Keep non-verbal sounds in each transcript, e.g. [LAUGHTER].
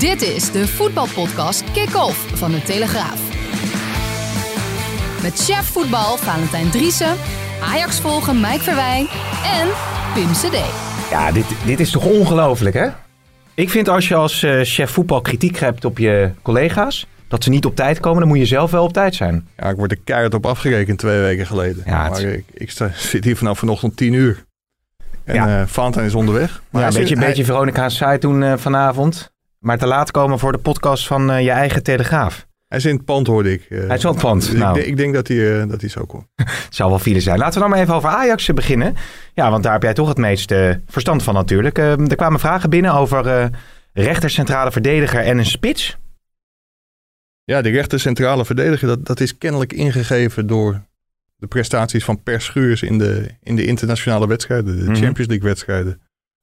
Dit is de voetbalpodcast Kick-Off van de Telegraaf. Met chef voetbal Valentijn Driessen, Ajax volgen Mike Verwijn en Pim CD. Ja, dit, dit is toch ongelooflijk, hè? Ik vind als je als eh, chef voetbal kritiek hebt op je collega's, dat ze niet op tijd komen, dan moet je zelf wel op tijd zijn. Ja, ik word er keihard op afgerekend twee weken geleden. Ja, het- maar ik, ik sta- [LAUGHS] zit hier vanaf vanochtend tien uur. En Ja. Valentijn is onderweg. Maar ja, een hij beetje, een beetje Veronica's site doen eh, vanavond. Maar te laat komen voor de podcast van eh, je eigen Telegraaf. Hij, is in het pand, hoorde ik. eh. Hij is wel in het pand, Dus nou. ik, denk- ik denk dat hij, eh, dat hij zo komt. Het [LAUGHS] zou wel file zijn. Laten we dan maar even over Ajax beginnen. Ja, want daar heb jij toch het meeste verstand van natuurlijk. Eh, er kwamen vragen binnen over eh rechter, centrale verdediger en een spits. Ja, de rechter centrale verdediger, dat, dat is kennelijk ingegeven door de prestaties van Per Schuurs in de, in de internationale wedstrijden, de Mhm. Champions League wedstrijden.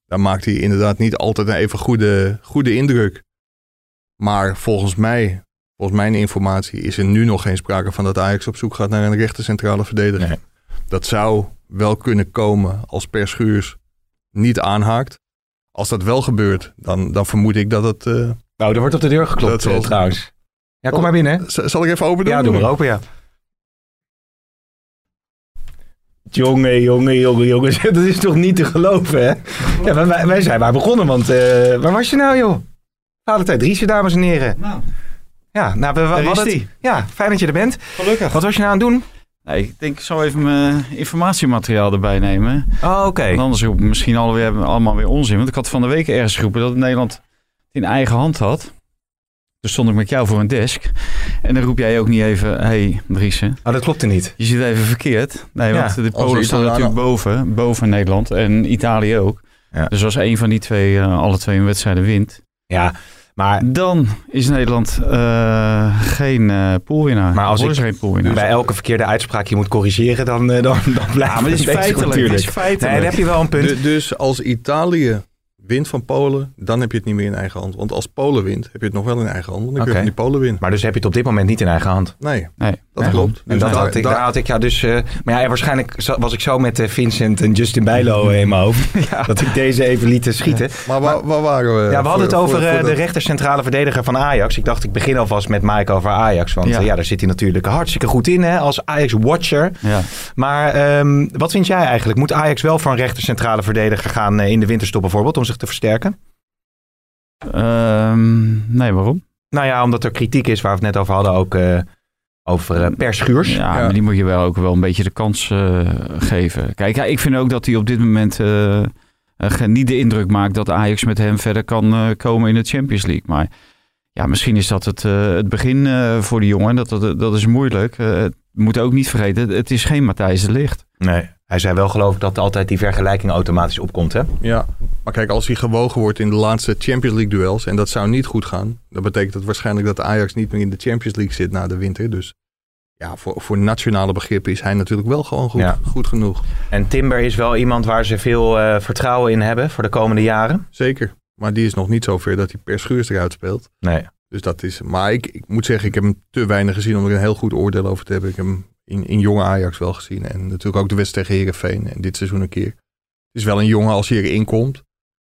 Daar maakt hij inderdaad niet altijd een even goede, goede indruk. Maar volgens mij, volgens mijn informatie, is er nu nog geen sprake van dat Ajax op zoek gaat naar een rechter centrale verdediger. Nee. Dat zou wel kunnen komen als Per Schuurs niet aanhaakt. Als dat wel gebeurt, dan, dan vermoed ik dat het... eh, Nou, er wordt op de deur geklopt Dat eh, trouwens. Ja, kom maar binnen. zal ik even open doen? Ja, doe maar open, ja. Jongen, jongen, jongen, jongens. [LAUGHS] Dat is toch niet te geloven, hè? Ja, wij- wij, zijn maar begonnen, want eh, waar was je nou, joh? Valentijn Driessen, dames en heren. Nou, Ja, nou, we, we is hadden het- die. Ja, fijn dat je er bent. Gelukkig. Wat was je nou aan het doen? Nee, ik denk, ik zal even mijn informatiemateriaal erbij nemen. Oh, oké. Want anders roep ik misschien alweer, allemaal weer onzin. Want ik had van de week ergens geroepen dat Nederland het in eigen hand had. Dus stond ik met jou voor een desk. En dan roep jij ook niet even, hé hey, Driessen, Oh, dat klopte niet. je zit even verkeerd. Nee, Ja, want de Polen staan natuurlijk boven, boven Nederland en Italië ook. Ja. Dus als een van die twee eh, alle twee een wedstrijden wint, Ja, maar dan is Nederland eh, geen eh poolwinnaar. Maar als ik- geen poolwinnaar. bij elke verkeerde uitspraak je moet corrigeren, dan, eh, dan, dan blijft Ja, maar dit is het bezig feitelijk. Natuurlijk. is feitelijk. Nee, daar heb je wel een punt. Du- dus als Italië wint van Polen, dan heb je het niet meer in eigen hand. Want als Polen wint, heb je het nog wel in eigen hand. Dan kun je van die Polen winnen. Maar dus heb je het op dit moment niet in eigen hand. Nee, Nee. dat Nee. klopt. En dat daar- had ik, daar- daar had ik ja dus... eh, maar ja, waarschijnlijk was ik zo met eh, Vincent en Justin Bijlo eh, in mijn hoofd. [LAUGHS] Dat ik deze even liet schieten. maar waar, waar waren we? Ja, we hadden het over voor- voor de dat- rechter centrale verdediger van Ajax. Ik dacht, ik begin alvast met Mike over Ajax. Want Ja. daar zit hij natuurlijk hartstikke goed in hè, als Ajax-watcher. Ja. Maar ehm, wat vind jij eigenlijk? Moet Ajax wel voor een rechter centrale verdediger gaan in de winterstop bijvoorbeeld om zich te versterken? Ehm, nee, waarom? Nou ja, omdat er kritiek is waar we het net over hadden, ook eh, over Schuurs. Ja, Ja. maar die moet je wel ook wel een beetje de kans eh, geven. Kijk, ja, ik vind ook dat hij op dit moment niet de indruk maakt dat Ajax met hem verder kan eh, komen in de Champions League. Maar ja, misschien is dat het, eh, het begin eh, voor die jongen. Dat, dat, dat is moeilijk. Eh, we moeten ook niet vergeten, het is geen Matthijs de Ligt. Nee, hij zei wel geloof ik dat altijd die vergelijking automatisch opkomt hè? Ja, maar kijk, als hij gewogen wordt in de laatste Champions League duels en dat zou niet goed gaan, dan betekent dat waarschijnlijk dat Ajax niet meer in de Champions League zit na de winter. Dus ja, voor, voor nationale begrippen is hij natuurlijk wel gewoon goed, Ja. goed genoeg. En Timber is wel iemand waar ze veel eh, vertrouwen in hebben voor de komende jaren. Zeker. Maar die is nog niet zo ver dat hij per schuurs eruit speelt. Nee. Dus dat is. Maar ik, ik moet zeggen, ik heb hem te weinig gezien om er een heel goed oordeel over te hebben. Ik heb hem in, in jonge Ajax wel gezien. En natuurlijk ook de wedstrijd tegen Herenveen. En dit seizoen een keer. Het is wel een jongen als hij erin komt.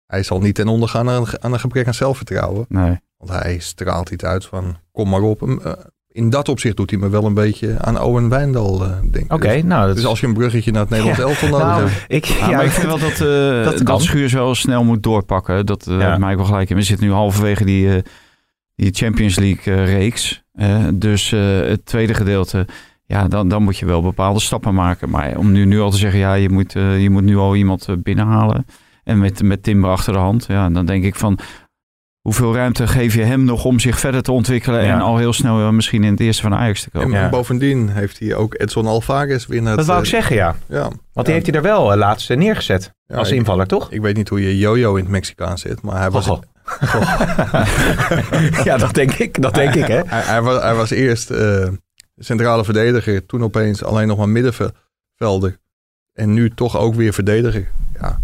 Hij zal niet ten onder gaan aan, een- aan een gebrek aan zelfvertrouwen. Nee. Want hij straalt iets uit van kom maar op. Eh, In dat opzicht doet hij me wel een beetje aan Owen Wijndal eh denken. Oké, Dus, nou dat dus als je een bruggetje naar het Nederlands Ja. elftal nodig Nou, hebt. ik, Ja, ja, maar ik vind wel dat, eh dat dat. Schuurs wel snel moet doorpakken. Dat uh, Ja. mij wel gelijk in. We zitten nu halverwege die, die Champions League reeks. Dus het tweede gedeelte, ja, dan, dan moet je wel bepaalde stappen maken. Maar om nu, nu al te zeggen, ja, je moet, eh, je moet nu al iemand eh, binnenhalen. En met, met Timber achter de hand. Ja, dan denk ik van, hoeveel ruimte geef je hem nog om zich verder te ontwikkelen Ja. en al heel snel misschien in het eerste van Ajax te komen. En Ja. bovendien heeft hij ook Edson Alvarez weer naar Dat wou ik eh, zeggen, ja. Ja, Want Ja. die heeft hij er wel laatst neergezet. Ja, als ik- invaller, toch? Ik weet niet hoe je Jojo in het Mexicaans zet, maar hij was, Goh. [LAUGHS] ja, dat denk ik. Dat denk ik, hè? hij, hij was, hij was eerst eh, centrale verdediger, toen opeens alleen nog maar middenvelder. En nu toch ook weer verdediger. Ja.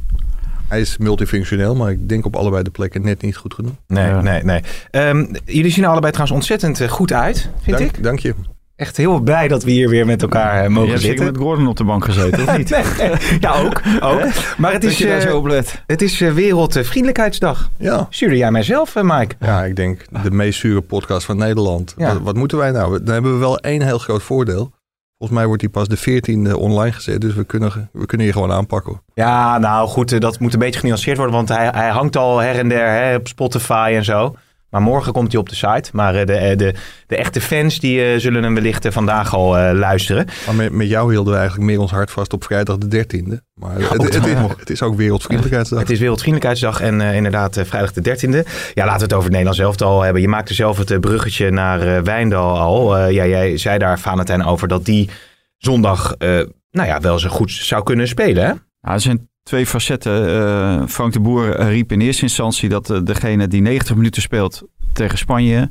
Hij is multifunctioneel, maar ik denk op allebei de plekken net niet goed genoeg. Nee, Ja. nee, nee. Ehm, jullie zien er allebei trouwens ontzettend eh, goed uit, vind dank, ik. dank je. Echt heel blij dat we hier weer met elkaar eh, je mogen hebt zeker zitten. met Gordon op de bank gezeten, of niet? [LAUGHS] Nee, ja, ook. ook. Maar het is, je eh, zo het is eh, Wereldvriendelijkheidsdag. Ja. Stuurde jij mijzelf, Mike? ja, ik denk de meest zure podcast van Nederland. Ja. Wat, wat moeten wij nou? Dan hebben we wel één heel groot voordeel. Volgens mij wordt die pas de 14e online gezet, dus we kunnen, we kunnen hier gewoon aanpakken. Ja, nou goed, dat moet een beetje genuanceerd worden, want hij, hij hangt al her en der hè, op Spotify en zo. Maar morgen komt hij op de site. Maar eh, de, eh, de, de echte fans die eh, zullen hem wellicht vandaag al eh, luisteren. Maar met, met jou hielden we eigenlijk meer ons hart vast op vrijdag de 13e. Maar het, is, het is ook Wereldvriendelijkheidsdag. Het is Wereldvriendelijkheidsdag en eh, inderdaad eh, vrijdag de 13e. Ja, laten we het over het Nederlands elftal hebben. Je maakte zelf het bruggetje naar eh, Wijndal al. Eh, ja, jij zei daar, Valentijn, over dat die zondag eh, nou ja, wel zo goed zou kunnen spelen. Hè? Ja, er zijn twee facetten. Eh, Frank de Boer riep in eerste instantie dat eh, degene die 90 minuten speelt tegen Spanje...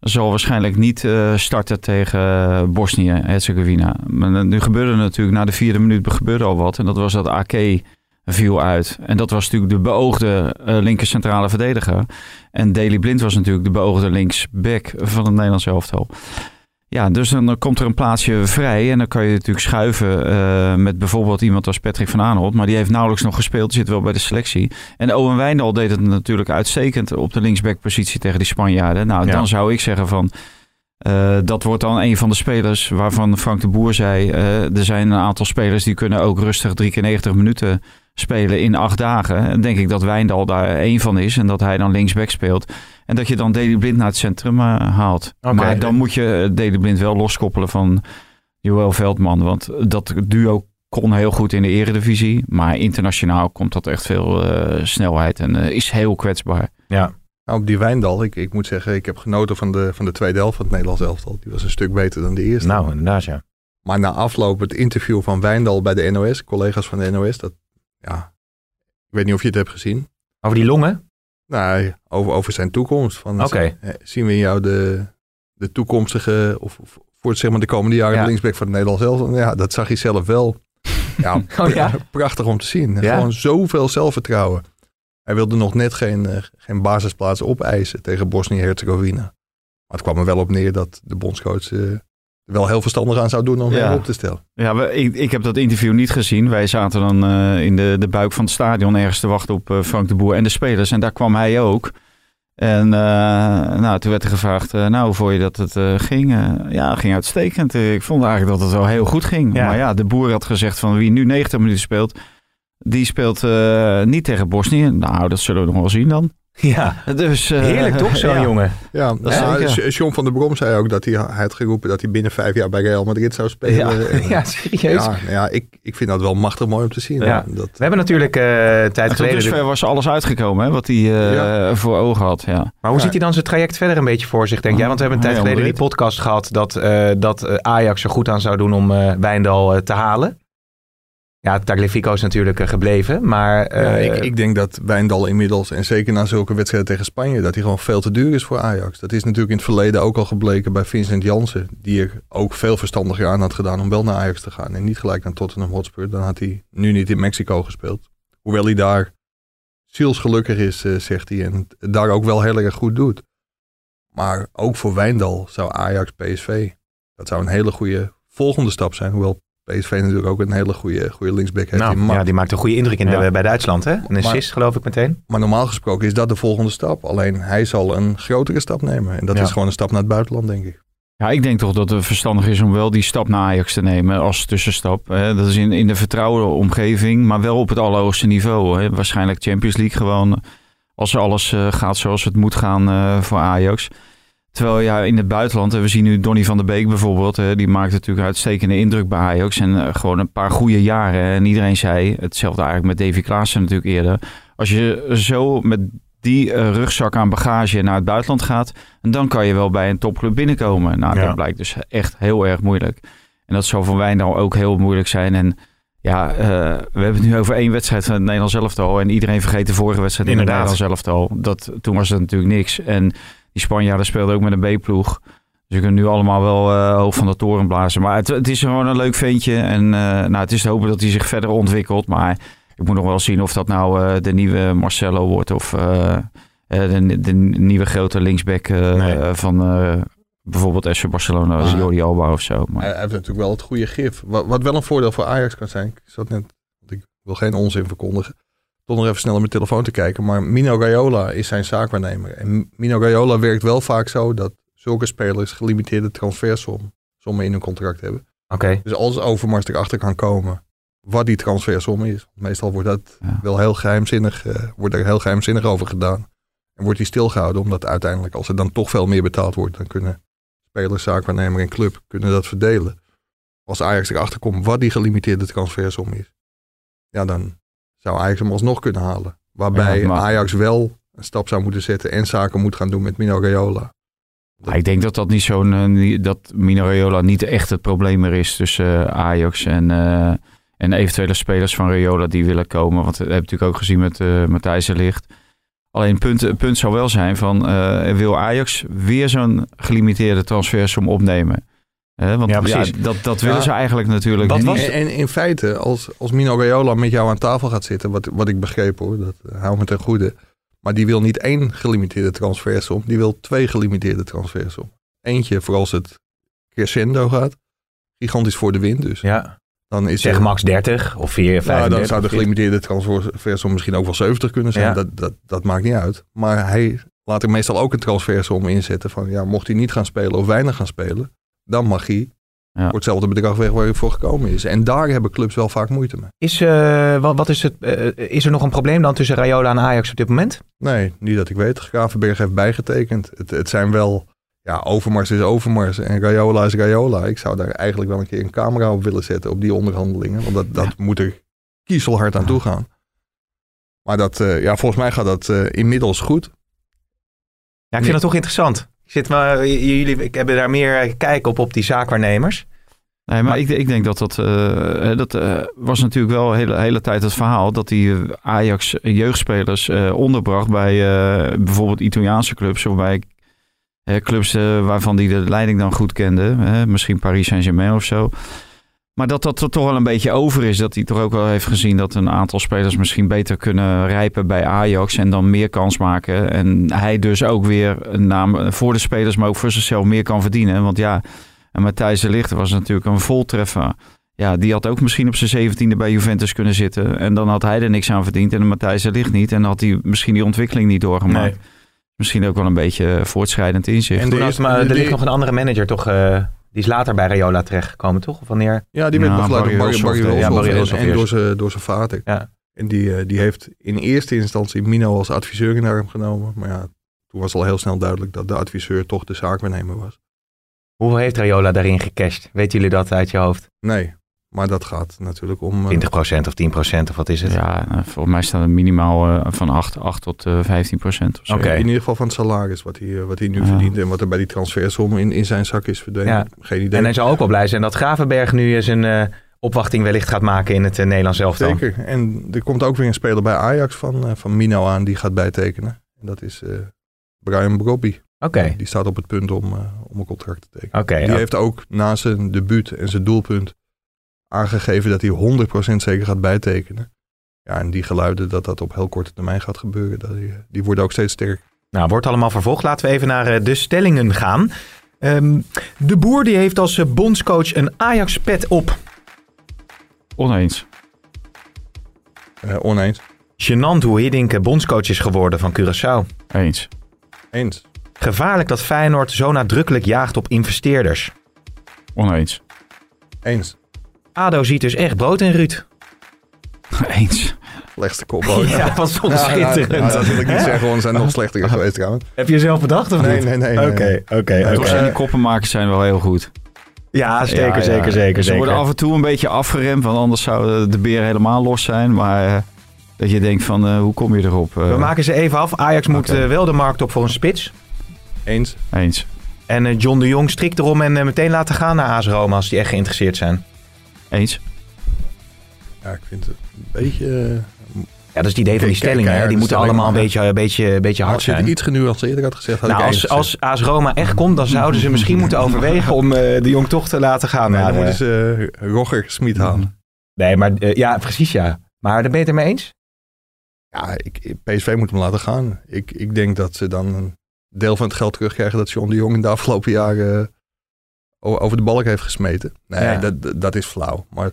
zal waarschijnlijk niet eh, starten tegen Bosnië-Herzegovina. Maar nu gebeurde natuurlijk, na de vierde minuut gebeurde al wat. En dat was dat AK viel uit. En dat was natuurlijk de beoogde linker centrale verdediger. En Daley Blind was natuurlijk de beoogde linksback van het Nederlands elftal. Ja, dus dan komt er een plaatsje vrij en dan kan je natuurlijk schuiven eh, met bijvoorbeeld iemand als Patrick van Aanholt. Maar die heeft nauwelijks nog gespeeld, zit wel bij de selectie. En Owen Wijndal deed het natuurlijk uitstekend op de linksbackpositie tegen die Spanjaarden. Nou, Ja. dan zou ik zeggen van, eh, dat wordt dan een van de spelers waarvan Frank de Boer zei, eh, er zijn een aantal spelers die kunnen ook rustig drie keer 90 minuten spelen in acht dagen. En denk ik dat Wijndal daar één van is en dat hij dan linksback speelt. En dat je dan Daley Blind naar het centrum eh, haalt. Maar dan moet je eh, Daley Blind wel loskoppelen van Joël Veldman. Want dat duo kon heel goed in de eredivisie. Maar internationaal komt dat echt veel eh, snelheid en is heel kwetsbaar. Ja. Nou, op die Wijndal, ik, ik moet zeggen, ik heb genoten van de, van de tweede helft van het Nederlands elftal. Die was een stuk beter dan de eerste. Nou, inderdaad, ja. Maar na afloop het interview van Wijndal bij de NOS, collega's van de NOS, dat, ja, ik weet niet of je het hebt gezien. Over die longen? Nou, over, over zijn toekomst. Van, Zien we in jou de, de toekomstige, of, of voor zeg maar de komende jaren, Ja. de linksback van het Nederlands elftal? Ja, dat zag hij zelf wel. Ja, [LAUGHS] Oh ja? prachtig om te zien. Ja. Gewoon zoveel zelfvertrouwen. Hij wilde nog net geen, eh, geen basisplaats opeisen tegen Bosnië-Herzegovina. Maar het kwam er wel op neer dat de bondscoach eh, wel heel verstandig aan zou doen om Ja. hem op te stellen. Ja, we, ik, ik heb dat interview niet gezien. Wij zaten dan eh, in de, de buik van het stadion ergens te wachten op eh, Frank de Boer en de spelers. En daar kwam hij ook. En eh, nou, toen werd er gevraagd, eh, nou, hoe vond je dat het eh, ging? Ja, het ging uitstekend. Ik vond eigenlijk dat het wel heel goed ging. Ja. Maar ja, de Boer had gezegd van wie nu 90 minuten speelt, die speelt eh, niet tegen Bosnië. Nou, dat zullen we nog wel zien dan. Ja. Dus, eh, Heerlijk toch, zo'n [LAUGHS] ja. jongen? Ja, Dat is nou, John van der Brom zei ook dat hij, hij had geroepen dat hij binnen vijf jaar bij Real Madrid zou spelen. Ja. [LAUGHS] Ja, serieus. ja, nou ja ik, ik vind dat wel machtig mooi om te zien. Ja. Dat, We hebben natuurlijk eh een tijd En tot geleden... dusver was alles uitgekomen, hè, wat hij eh, Ja. voor ogen had. Ja. Maar hoe Ja. ziet hij dan zijn traject verder een beetje voor zich, denk jij? Want we hebben een tijd geleden die podcast gehad dat, eh, dat Ajax er goed aan zou doen om eh, Wijndal te halen. Ja, Tagliafico is natuurlijk eh, gebleven, maar... ja, eh, ik, ik denk dat Wijndal inmiddels, en zeker na zulke wedstrijden tegen Spanje, dat hij gewoon veel te duur is voor Ajax. Dat is natuurlijk in het verleden ook al gebleken bij Vincent Jansen, die er ook veel verstandiger aan had gedaan om wel naar Ajax te gaan en niet gelijk naar Tottenham Hotspur. Dan had hij nu niet in Mexico gespeeld. Hoewel hij daar zielsgelukkig is, eh, zegt hij, en daar ook wel heel erg goed doet. Maar ook voor Wijndal zou Ajax PSV, dat zou een hele goede volgende stap zijn. Hoewel PSV natuurlijk ook een hele goede, goede linksback heeft. nou, Ma- ja, die maakt een goede indruk in de- Ja. bij Duitsland, hè? Een assist, geloof ik meteen. Maar normaal gesproken is dat de volgende stap. Alleen hij zal een grotere stap nemen. En dat Ja. is gewoon een stap naar het buitenland, denk ik. Ja, ik denk toch dat het verstandig is om wel die stap naar Ajax te nemen als tussenstap. Hè. Dat is in, in de vertrouwde omgeving, maar wel op het allerhoogste niveau. Hè. Waarschijnlijk Champions League gewoon als alles eh, gaat zoals het moet gaan eh, voor Ajax. Terwijl ja, in het buitenland, hè, we zien nu Donny van der Beek bijvoorbeeld, hè, die maakt natuurlijk uitstekende indruk bij Ajax. En eh, gewoon een paar goede jaren. En iedereen zei, hetzelfde eigenlijk met Davy Klaassen natuurlijk eerder. Als je zo met die eh, rugzak aan bagage naar het buitenland gaat. En dan kan je wel bij een topclub binnenkomen. Nou, Ja. dat blijkt dus echt heel erg moeilijk. En dat zal voor Wijndal ook heel moeilijk zijn. En ja, eh, we hebben het nu over één wedstrijd van het Nederlands elftal. En iedereen vergeet de vorige wedstrijd in het. Nederlands elftal. Dat, toen was het natuurlijk niks. En die Spanjaarden speelden ook met een B-ploeg. Dus je kunt nu allemaal wel eh hoog van de toren blazen. Maar het, het is gewoon een leuk ventje. En eh, nou, het is te hopen dat hij zich verder ontwikkelt. Maar ik moet nog wel zien of dat nou eh, de nieuwe Marcelo wordt. Of eh, eh, de, de nieuwe grote linksback Nee. van eh, bijvoorbeeld FC Barcelona. Ah. Jordi Alba of zo. Maar, Hij hij heeft natuurlijk wel het goede gif. Wat, wat wel een voordeel voor Ajax kan zijn. Ik zat net, want ik wil geen onzin verkondigen. Nog even snel op mijn telefoon te kijken. Maar Mino Raiola is zijn zaakwaarnemer. En Mino Raiola werkt wel vaak zo dat zulke spelers gelimiteerde transfersom sommen in hun contract hebben. Oké. Dus als Overmars erachter kan komen wat die transfersom is. Meestal wordt dat Ja. wel heel geheimzinnig, eh, wordt er heel geheimzinnig over gedaan. En wordt die stilgehouden, omdat uiteindelijk als er dan toch veel meer betaald wordt, dan kunnen spelers, zaakwaarnemer en club kunnen dat verdelen. Als Ajax erachter komt wat die gelimiteerde transfersom is, ja, dan zou Ajax hem alsnog kunnen halen. Waarbij Ja, Ajax wel een stap zou moeten zetten en zaken moet gaan doen met Mino Raiola. Ik denk dat dat niet zo'n eh, dat Mino Raiola niet echt het probleem meer is tussen eh, Ajax en, eh, en eventuele spelers van Raiola die willen komen. Want we hebben natuurlijk ook gezien met Matthijs de Ligt. Alleen het punt, punt zou wel zijn van wil Ajax weer zo'n gelimiteerde transfersom opnemen? Hè, want Ja, dat, dat willen Ja. ze eigenlijk natuurlijk niet. was- En, en in feite, als, als Mino Raiola met jou aan tafel gaat zitten, wat, wat ik begreep hoor, dat uh, hou me ten goede. Maar die wil niet één gelimiteerde transfersom, die wil twee gelimiteerde transfersom. Eentje voor als het crescendo gaat, gigantisch voor de wind dus. Ja. Dan is Zeg er- max 30 of 4, nou, 35. dan zou de gelimiteerde transfersom misschien ook wel 70 kunnen zijn. Ja. Dat, dat, dat maakt niet uit. Maar hij laat er meestal ook een transfersom inzetten van ja, mocht hij niet gaan spelen of weinig gaan spelen, dan mag hij Ja. voor hetzelfde bedrag weg waar hij voor gekomen is. En daar hebben clubs wel vaak moeite mee. Is, eh, wat, wat is, het, eh, is er nog een probleem dan tussen Rayola en Ajax op dit moment? Nee, niet dat ik weet. Gravenberg heeft bijgetekend. Het, het zijn wel, ja, Overmars is Overmars en Rayola is Rayola. Ik zou daar eigenlijk wel een keer een camera op willen zetten op die onderhandelingen. Want dat, dat moet er kiezelhard aan toe gaan. Maar dat, eh, ja, volgens mij gaat dat eh, inmiddels goed. Ja, ik vind het toch interessant. Zit maar, j- jullie ik heb daar meer eh, kijk op, op die zaakwaarnemers. Nee, maar ik, ik denk dat dat, eh, dat eh, was natuurlijk wel de hele, hele tijd het verhaal dat die eh, Ajax jeugdspelers eh, onderbracht bij eh, bijvoorbeeld Italiaanse clubs of bij eh, clubs eh, waarvan die de leiding dan goed kende. misschien Paris Saint-Germain of zo. Maar dat dat er toch wel een beetje over is. Dat hij toch ook wel heeft gezien dat een aantal spelers misschien beter kunnen rijpen bij Ajax. En dan meer kans maken. En hij dus ook weer een naam voor de spelers, maar ook voor zichzelf meer kan verdienen. Want ja, en Matthijs de Ligt was natuurlijk een voltreffer. Ja, die had ook misschien op zijn zeventiende bij Juventus kunnen zitten. En dan had hij er niks aan verdiend en Matthijs de Ligt niet. En dan had hij misschien die ontwikkeling niet doorgemaakt. Misschien ook wel een beetje voortschrijdend inzicht. En eerste- maar er de- ligt nog een andere manager, toch? eh, die is later bij Rayola terechtgekomen, toch? Of wanneer? Ja, die werd begeleid door Barry Barry, Barry Hulshoff, Hulshoff ja, Barry en- door zijn, door zijn vader. Ja. En die, eh, die heeft in eerste instantie Mino als adviseur in arm genomen. Maar ja, toen was al heel snel duidelijk dat de adviseur toch de zaakwaarnemer was. Hoeveel heeft Rayola daarin gecashed? Weten jullie dat uit je hoofd? 20% Nee, maar dat gaat natuurlijk om... eh, of 10% of wat is het? Ja, eh, volgens mij staat het minimaal eh, van 8, 8 tot eh 15 procent of zo. Oké. In ieder geval van het salaris wat hij, wat hij nu Ja. verdient. En wat er bij die transfersom in, in zijn zak is verdwenen. Ja. Geen idee. En hij zal ook wel blij zijn dat Gravenberg nu zijn eh, opwachting wellicht gaat maken in het eh, Nederlands elftal. Zeker. En er komt ook weer een speler bij Ajax van, eh, van Mino aan die gaat bijtekenen. En dat is eh, Brian Brobby. Oké, Die staat op het punt om, om een contract te tekenen. oké. Die ja. heeft ook na zijn debuut en zijn doelpunt aangegeven dat hij 100% zeker gaat bijtekenen. Ja, en die geluiden dat dat op heel korte termijn gaat gebeuren, dat die, die worden ook steeds sterker. Nou, wordt allemaal vervolgd. Laten we even naar eh, de stellingen gaan. Ehm, de Boer die heeft als eh, bondscoach een Ajax-pet op. Oneens. Eh, oneens. Genant hoe Hiddink bondscoach is geworden van Curaçao. Eens. Eens. Gevaarlijk dat Feyenoord zo nadrukkelijk jaagt op investeerders. Oneens. Eens. ADO ziet dus echt brood in Ruud. [LAUGHS] Eens. Slechtste kopbal. Ja, wat vond Ja, schitterend. ja, ja, dat wil ik niet zeggen, want zijn nog slechtere geweest trouwens. Heb je zelf bedacht of Nee, niet? nee, nee. Oké, nee. oké, oké. Toch zijn die koppenmakers zijn wel heel goed. Ja, zeker, Ja, ja. zeker, zeker. Ze worden af en toe een beetje afgeremd, want anders zou de beer helemaal los zijn. Maar Dat je denkt van, eh, hoe kom je erop? Eh, We maken ze even af. Ajax moet eh, wel de markt op voor een spits. Eens. Eens. En eh, John de Jong strikt erom en eh, meteen laten gaan naar AS Roma als die echt geïnteresseerd zijn. Eens. Ja, ik vind het een beetje... eh, Ja, dat is het idee van die stellingen. hè. Die moeten allemaal een beetje, een beetje, een beetje hard als je zijn. iets genuanceerder had gezegd, had Nou, ik als, als. AS Roma echt komt, dan zouden ze misschien moeten overwegen om eh, de Jong toch te laten gaan. Nee, naar, dan moeten ze eh, Roger Smit halen. Nee, maar ja, precies ja. Maar daar ben je het ermee eens? Ja, ik, PSV moet hem laten gaan. Ik, ik denk dat ze dan een deel van het geld terugkrijgen dat John de Jong in de afgelopen jaren over de balk heeft gesmeten. Nee, Ja. dat, dat- dat is flauw. Maar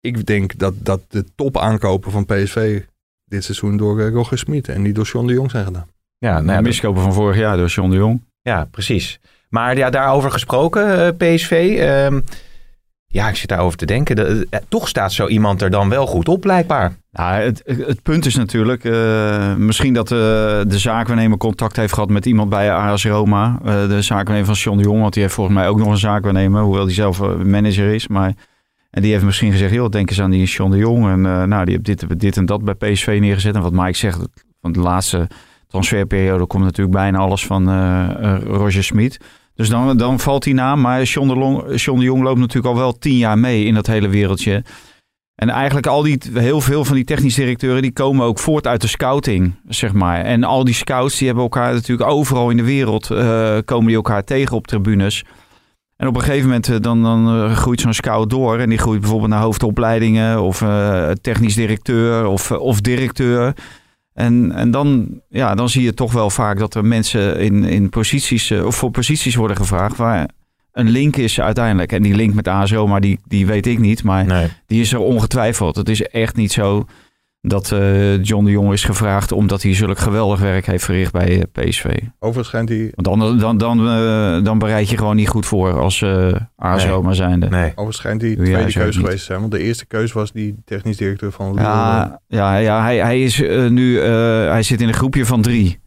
ik denk dat, dat de top aankopen van PSV dit seizoen door Roger Smit en niet door John de Jong zijn gedaan. Ja, nou ja, miskopen van vorig jaar door John de Jong. ja, precies. Maar ja, daarover gesproken, eh, PSV. ehm, ja, ik zit daarover te denken. De- eh, toch staat zo iemand er dan wel goed op, blijkbaar. Nou, het, het punt is natuurlijk, eh, misschien dat eh, de zaakwaarnemer contact heeft gehad met iemand bij AS Roma. Eh, de zaakwaarnemer van John de Jong, want die heeft volgens mij ook nog een zaakwaarnemer, hoewel die zelf eh, manager is. Maar, en die heeft misschien gezegd, joh, denk eens aan die John de Jong. En eh, nou, die heeft dit, dit en dat bij PSV neergezet. En wat Mike zegt, van de laatste transferperiode komt natuurlijk bijna alles van eh, eh, Roger Smit. Dus dan, dan valt die naam. Maar John de, Jong loopt natuurlijk al wel tien jaar mee in dat hele wereldje. En eigenlijk al die, heel veel van die technisch directeuren, die komen ook voort uit de scouting, zeg maar. En al die scouts, die hebben elkaar natuurlijk overal in de wereld, eh, komen die elkaar tegen op tribunes. En op een gegeven moment eh, dan, dan eh, groeit zo'n scout door. En die groeit bijvoorbeeld naar hoofdopleidingen of technisch directeur of, of directeur. En, en dan, ja, dan zie je toch wel vaak dat er mensen in, in posities, eh, of voor posities worden gevraagd waar een link is uiteindelijk. En die link met ASO, maar die, die weet ik niet. Maar Nee. die is er ongetwijfeld. Het is echt niet zo dat eh, John de Jong is gevraagd omdat hij zulk geweldig werk heeft verricht bij eh, PSV. Overigens schijnt hij, Want dan, dan, dan, eh, dan bereid je gewoon niet goed voor als eh ASO Nee. maar zijnde. Nee. overigens schijnt hij tweede niet. geweest te zijn. Want de eerste keus was die technisch directeur van Lille. Ja, ja, ja hij, hij is nu eh, hij zit in een groepje van drie.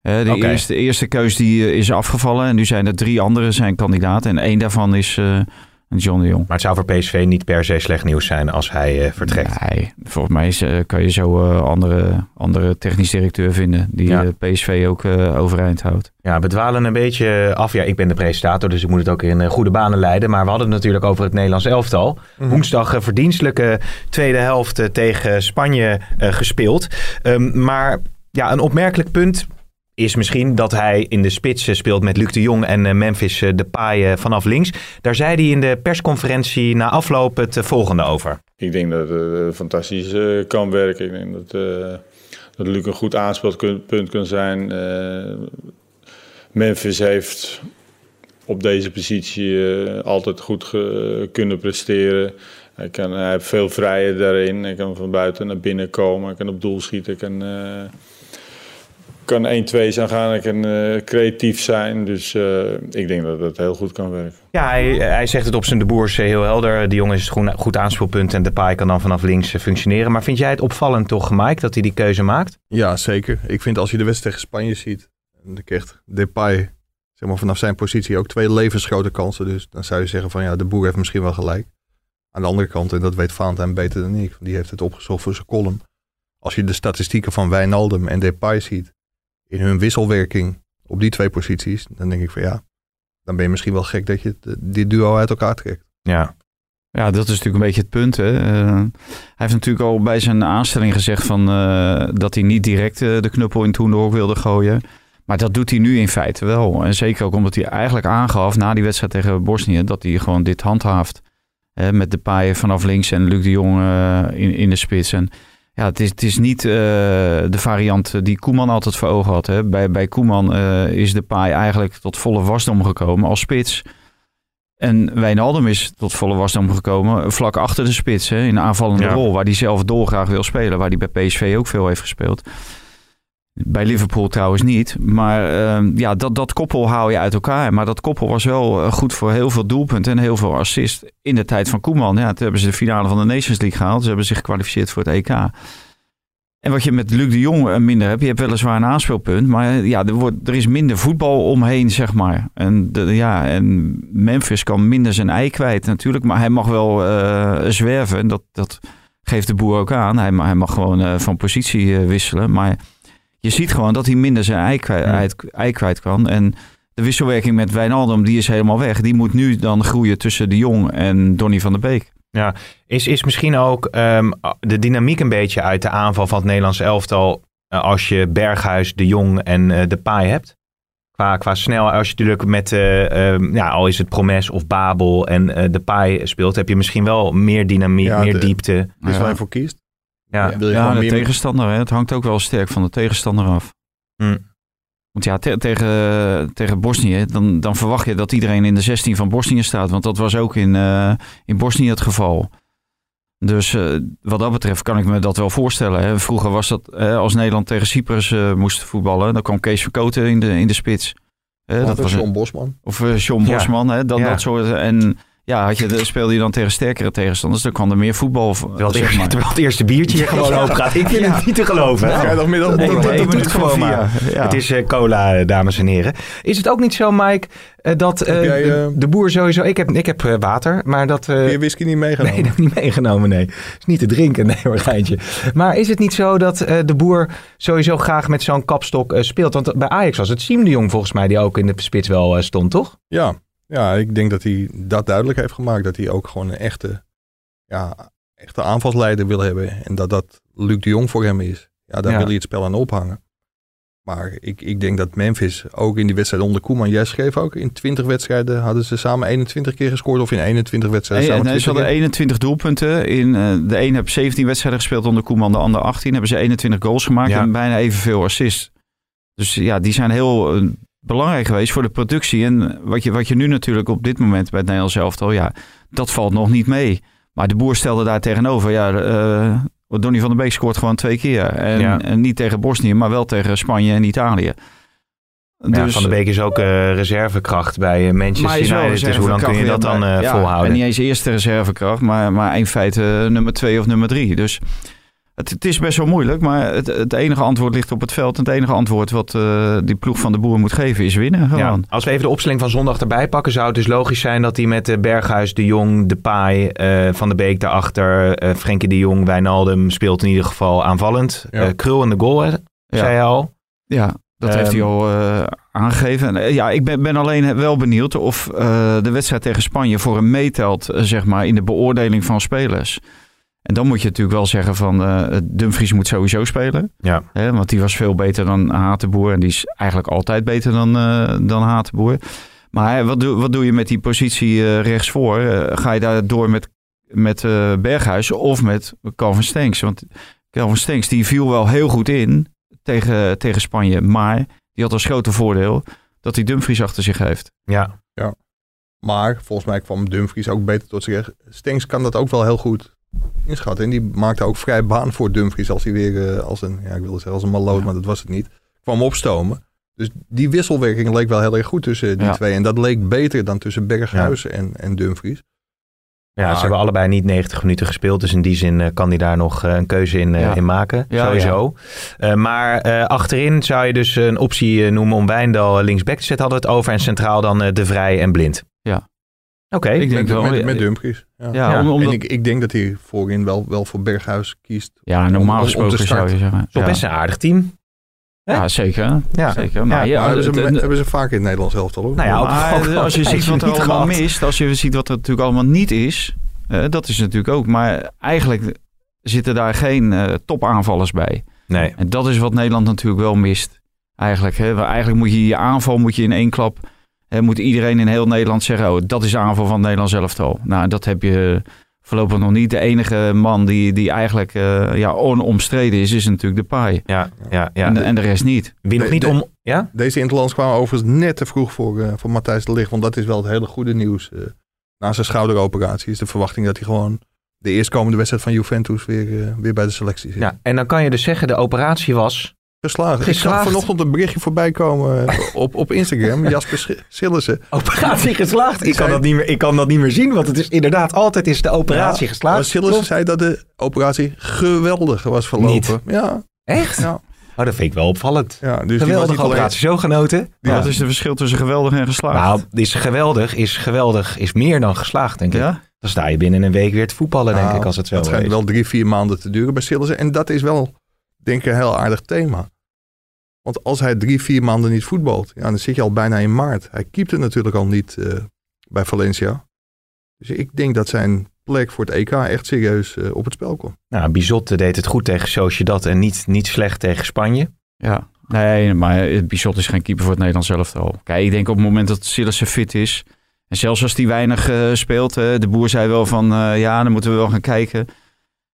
Hè, de, eerste, eerste keus die is afgevallen en nu zijn er drie andere zijn kandidaten. En één daarvan is eh, John de Jong. Maar het zou voor PSV niet per se slecht nieuws zijn als hij eh, vertrekt. Nee, volgens mij is, eh, kan je zo eh, andere, andere technisch directeur vinden die Ja. PSV ook eh, overeind houdt. Ja, we dwalen een beetje af. Ja, ik ben de presentator, dus ik moet het ook in goede banen leiden. Maar we hadden het natuurlijk over het Nederlands elftal. Mhm. Woensdag een verdienstelijke tweede helft tegen Spanje eh, gespeeld. Ehm, maar ja, een opmerkelijk punt is misschien dat hij in de spits eh, speelt met Luc de Jong en eh, Memphis eh, Depay vanaf links. Daar zei hij in de persconferentie na afloop het volgende over. Ik denk dat het fantastisch kan werken. Ik denk dat, dat Luc een goed aanspeelpunt kan zijn. Memphis heeft op deze positie altijd goed kunnen presteren. Hij, kan, hij heeft veel vrijheid daarin. Hij kan van buiten naar binnen komen. Hij kan op doel schieten. Kan 1-2 zijn gaan. Kan eh, creatief zijn. Dus eh, ik denk dat het heel goed kan werken. Ja, hij, hij zegt het op zijn de boers eh, heel helder. De jongen is het goed, goed aanspeelpunt en Depay kan dan vanaf links eh, functioneren. Maar vind jij het opvallend toch, Mike, dat hij die keuze maakt? Ja, zeker. Ik vind als je de wedstrijd tegen Spanje ziet, en dan krijgt Depay zeg maar, vanaf zijn positie ook twee levensgrote kansen. Dus dan zou je zeggen van ja, de boer heeft misschien wel gelijk. Aan de andere kant, en dat weet Valentijn beter dan ik, want die heeft het opgezocht voor zijn column. Als je de statistieken van Wijnaldum en Depay ziet in hun wisselwerking op die twee posities, dan denk ik van ja, dan ben je misschien wel gek dat je het, dit duo uit elkaar trekt. Ja, Ja, dat is natuurlijk een beetje het punt. Hè. Eh, hij heeft natuurlijk al bij zijn aanstelling gezegd van, eh, dat hij niet direct eh, de knuppel in het hoenderhok wilde gooien. Maar dat doet hij nu in feite wel. En zeker ook omdat hij eigenlijk aangaf na die wedstrijd tegen Bosnië dat hij gewoon dit handhaaft. Hè, met de paaien vanaf links en Luc de Jong eh, in, in de spits. En ja, het is, het is niet eh, de variant die Koeman altijd voor ogen had. Hè. Bij, bij Koeman eh, is de paai eigenlijk tot volle wasdom gekomen als spits. En Wijnaldum is tot volle wasdom gekomen vlak achter de spits. Hè, in een aanvallende Ja. rol waar hij zelf dolgraag wil spelen. Waar hij bij PSV ook veel heeft gespeeld. Bij Liverpool trouwens niet. Maar ehm, ja, dat, dat koppel haal je uit elkaar. Maar dat koppel was wel eh, goed voor heel veel doelpunten en heel veel assist in de tijd van Koeman. Ja, toen hebben ze de finale van de Nations League gehaald. Ze hebben zich gekwalificeerd voor het EK. En wat je met Luc de Jong eh, minder hebt, je hebt weliswaar een aanspeelpunt. Maar eh, ja, er, wordt, er is minder voetbal omheen, zeg maar. En, ja, en Memphis kan minder zijn ei kwijt natuurlijk. Maar hij mag wel zwerven. En dat, dat geeft de boer ook aan. Hij, ma- hij mag gewoon van positie wisselen. Maar je ziet gewoon dat hij minder zijn ei kwijt, Ja. ei- ei kwijt kan. En de wisselwerking met Wijnaldum, die is helemaal weg. Die moet nu dan groeien tussen de Jong en Donny van der Beek. Is, is misschien ook ehm, de dynamiek een beetje uit de aanval van het Nederlandse elftal eh, als je Berghuis, De Jong en eh, De Pai hebt? Qua, qua snel, als je natuurlijk met, eh, ehm, ja, al is het Promes of Babel en eh, De Pai speelt, heb je misschien wel meer dynamiek, Ja, meer de- diepte. Dus Ja. waar je voor kiest. Ja, Wil je Ja, de meer- tegenstander. Hè? Het hangt ook wel sterk van de tegenstander af. Hm. Want ja, te- tegen, tegen Bosnië, dan, dan verwacht je dat iedereen in de 16 van Bosnië staat. Want dat was ook in, eh, in Bosnië het geval. Dus eh, wat dat betreft kan ik me dat wel voorstellen. Hè. Vroeger was dat, als Nederland tegen Cyprus eh, moest voetballen, dan kwam Kees Verkoten in de, in de spits. Dat dat was John Bosman. of eh, John Ja. Bosman, hè, dat, Ja. dat soort. En ja, had je, de- speelde je dan tegen sterkere tegenstanders, dan kwam er meer voetbal. terwijl, het zeg eerste, [LAUGHS] maar. terwijl het eerste biertje hier gewoon open gaat. Ik vind Ja. het niet te geloven. Vrijdagmiddag. Nee, minuut gewoon maar. ja. Het is eh, cola, eh, dames en heren. Is het ook niet zo, Mike, eh, dat eh, jij, de, de boer sowieso... Ik heb, ik heb water, maar dat... eh, je whisky niet meegenomen? Nee, [LAUGHS] dat heb ik niet meegenomen, nee. is niet te drinken, nee hoor, geintje. Maar is het niet zo dat eh, de boer sowieso graag met zo'n kapstok eh, speelt? Want bij Ajax was het Siem de Jong volgens mij die ook in de spits wel stond, toch? Ja. Ja, ik denk dat hij dat duidelijk heeft gemaakt. Dat hij ook gewoon een echte, ja, echte aanvalsleider wil hebben. En dat dat Luc de Jong voor hem is. Ja, daar Ja. wil hij het spel aan ophangen. Maar ik, ik denk dat Memphis ook in die wedstrijd onder Koeman, jij schreef ook, in 20 wedstrijden hadden ze samen 21 keer gescoord. Of in 21 wedstrijden Nee, samen nee, ze 20 hadden keer. 21 doelpunten. In, eh, de een heeft 17 wedstrijden gespeeld onder Koeman, de ander 18. Hebben ze 21 goals gemaakt Ja. en bijna evenveel assists. Dus ja, die zijn heel eh, belangrijk geweest voor de productie. En wat je, wat je nu natuurlijk op dit moment bij het Nederlands elftal, ja, dat valt nog niet mee. Maar de boer stelde daar tegenover, ja, eh Donny van der Beek scoort gewoon twee keer. En, Ja. en niet tegen Bosnië, maar wel tegen Spanje en Italië. ja, Dus- van de Beek is ook eh, reservekracht bij eh, Manchester United. Dus hoe lang kun je dat dan ja. volhouden? En niet eens eerste reservekracht, maar, maar in feite nummer twee of nummer drie. Dus het, het is best wel moeilijk, maar het, het enige antwoord ligt op het veld. En het enige antwoord wat eh, die ploeg van de boer moet geven is winnen Ja, als we even de opstelling van zondag erbij pakken, zou het dus logisch zijn dat hij met eh, Berghuis, De Jong, De Pai, eh, Van de Beek daarachter, eh Frenkie De Jong, Wijnaldum speelt in ieder geval aanvallend. Ja. Eh, Krul in de goal, hè, zei je al. Ja, dat heeft hij Ehm, al eh, aangegeven. En, ja, ik ben, ben alleen wel benieuwd of eh, de wedstrijd tegen Spanje voor hem meetelt, zeg maar, in de beoordeling van spelers. En dan moet je natuurlijk wel zeggen van eh Dumfries moet sowieso spelen. Ja. Hè, want die was veel beter dan Hatenboer. En die is eigenlijk altijd beter dan, eh dan Hatenboer. Maar hè, wat, doe, wat doe je met die positie eh, rechtsvoor? Ga je daar door met, met eh, Berghuis of met Calvin Stenks? Want Calvin Stenks die viel wel heel goed in tegen, tegen Spanje. Maar die had als grote voordeel dat hij Dumfries achter zich heeft. Ja, Maar volgens mij kwam Dumfries ook beter tot zich. Stenks kan dat ook wel heel goed inschatten. En die maakte ook vrij baan voor Dumfries als hij weer eh, als een, ja, ik wilde zeggen als een maloot, Ja. maar dat was het niet. Kwam opstomen. Dus die wisselwerking leek wel heel erg goed tussen die Ja. twee. En dat leek beter dan tussen Berghuis en, en Dumfries. Ja, Maar- ze hebben allebei niet 90 minuten gespeeld. Dus in die zin eh, kan hij daar nog eh, een keuze in, eh, Ja. in maken. Ja, sowieso. Eh, maar eh, achterin zou je dus een optie noemen om Wijndal linksback te zetten. Hadden we het over. En centraal dan De Vrij en Blind. Oké. Ik denk Met, wel. met, met Dumfries. Ja. Ja, Ja, om, omdat- En ik, ik denk dat hij voorin wel, wel voor Berghuis kiest. ja normaal om- om te gesproken zou je zeggen. Toch Ja. best een aardig team. hè? Ja, zeker. Ja. zeker. Maar Ja, hebben, ze, hebben ze vaak in het Nederlands elftal ook. Nou ja, ook- Maar ook al [LAUGHS] als je ziet wat er allemaal gehad. mist, als je ziet wat er natuurlijk allemaal niet is, eh, dat is natuurlijk ook. Maar eigenlijk zitten daar geen eh, topaanvallers bij. Nee. En dat is wat Nederland natuurlijk wel mist. Eigenlijk, hè. Eigenlijk moet je je aanval moet je in één klap. Moet iedereen in heel Nederland zeggen: Oh, dat is de aanval van het Nederlands elftal. Nou, dat heb je voorlopig nog niet. De enige man die, die eigenlijk eh, ja, onomstreden is, is natuurlijk de paai. Ja, ja, ja. En, de- en de rest niet. Wie nog niet de- om... Ja? Deze Interlands kwamen overigens net te vroeg voor, eh, voor Matthijs de Ligt. Want dat is wel het hele goede nieuws. eh na zijn schouderoperatie is de verwachting dat hij gewoon de eerstkomende wedstrijd van Juventus weer, weer bij de selectie zit. ja. En dan kan je dus zeggen, de operatie was... Geslaagd. Ik zag vanochtend een berichtje voorbij komen eh, op, op Instagram. Jasper Sillissen. [LAUGHS] Operatie geslaagd. Ik kan, Zei- dat niet meer, ik kan dat niet meer zien, want het is inderdaad altijd is de operatie Ja, geslaagd. Maar Sillissen zei dat de operatie geweldig was verlopen. Niet. Ja, Echt? Ja. Oh, dat vind ik wel opvallend. ja, dus die was Geweldige operatie. Zo genoten. Ja. Wat is het verschil tussen geweldig en geslaagd? Nou, is geweldig, is geweldig, is meer dan geslaagd, denk ik. ja? Dan sta je binnen een week weer te voetballen, denk Nou, ik, als het zo Het schijnt is. wel drie, vier maanden te duren bij Sillissen. En dat is wel, denk ik, een heel aardig thema. Want als hij drie, vier maanden niet voetbalt, ja, dan zit je al bijna in maart. Hij keepte natuurlijk al niet eh, bij Valencia. Dus ik denk dat zijn plek voor het EK echt serieus eh, op het spel komt. Nou, Bizot deed het goed tegen Sociedad en niet, niet slecht tegen Spanje. Ja, nee, maar Bizot is geen keeper voor het Nederlands elftal. Kijk, ik denk op het moment dat Sillissen fit is... en zelfs als hij weinig eh, speelt... eh, de boer zei wel van, eh, ja, dan moeten we wel gaan kijken.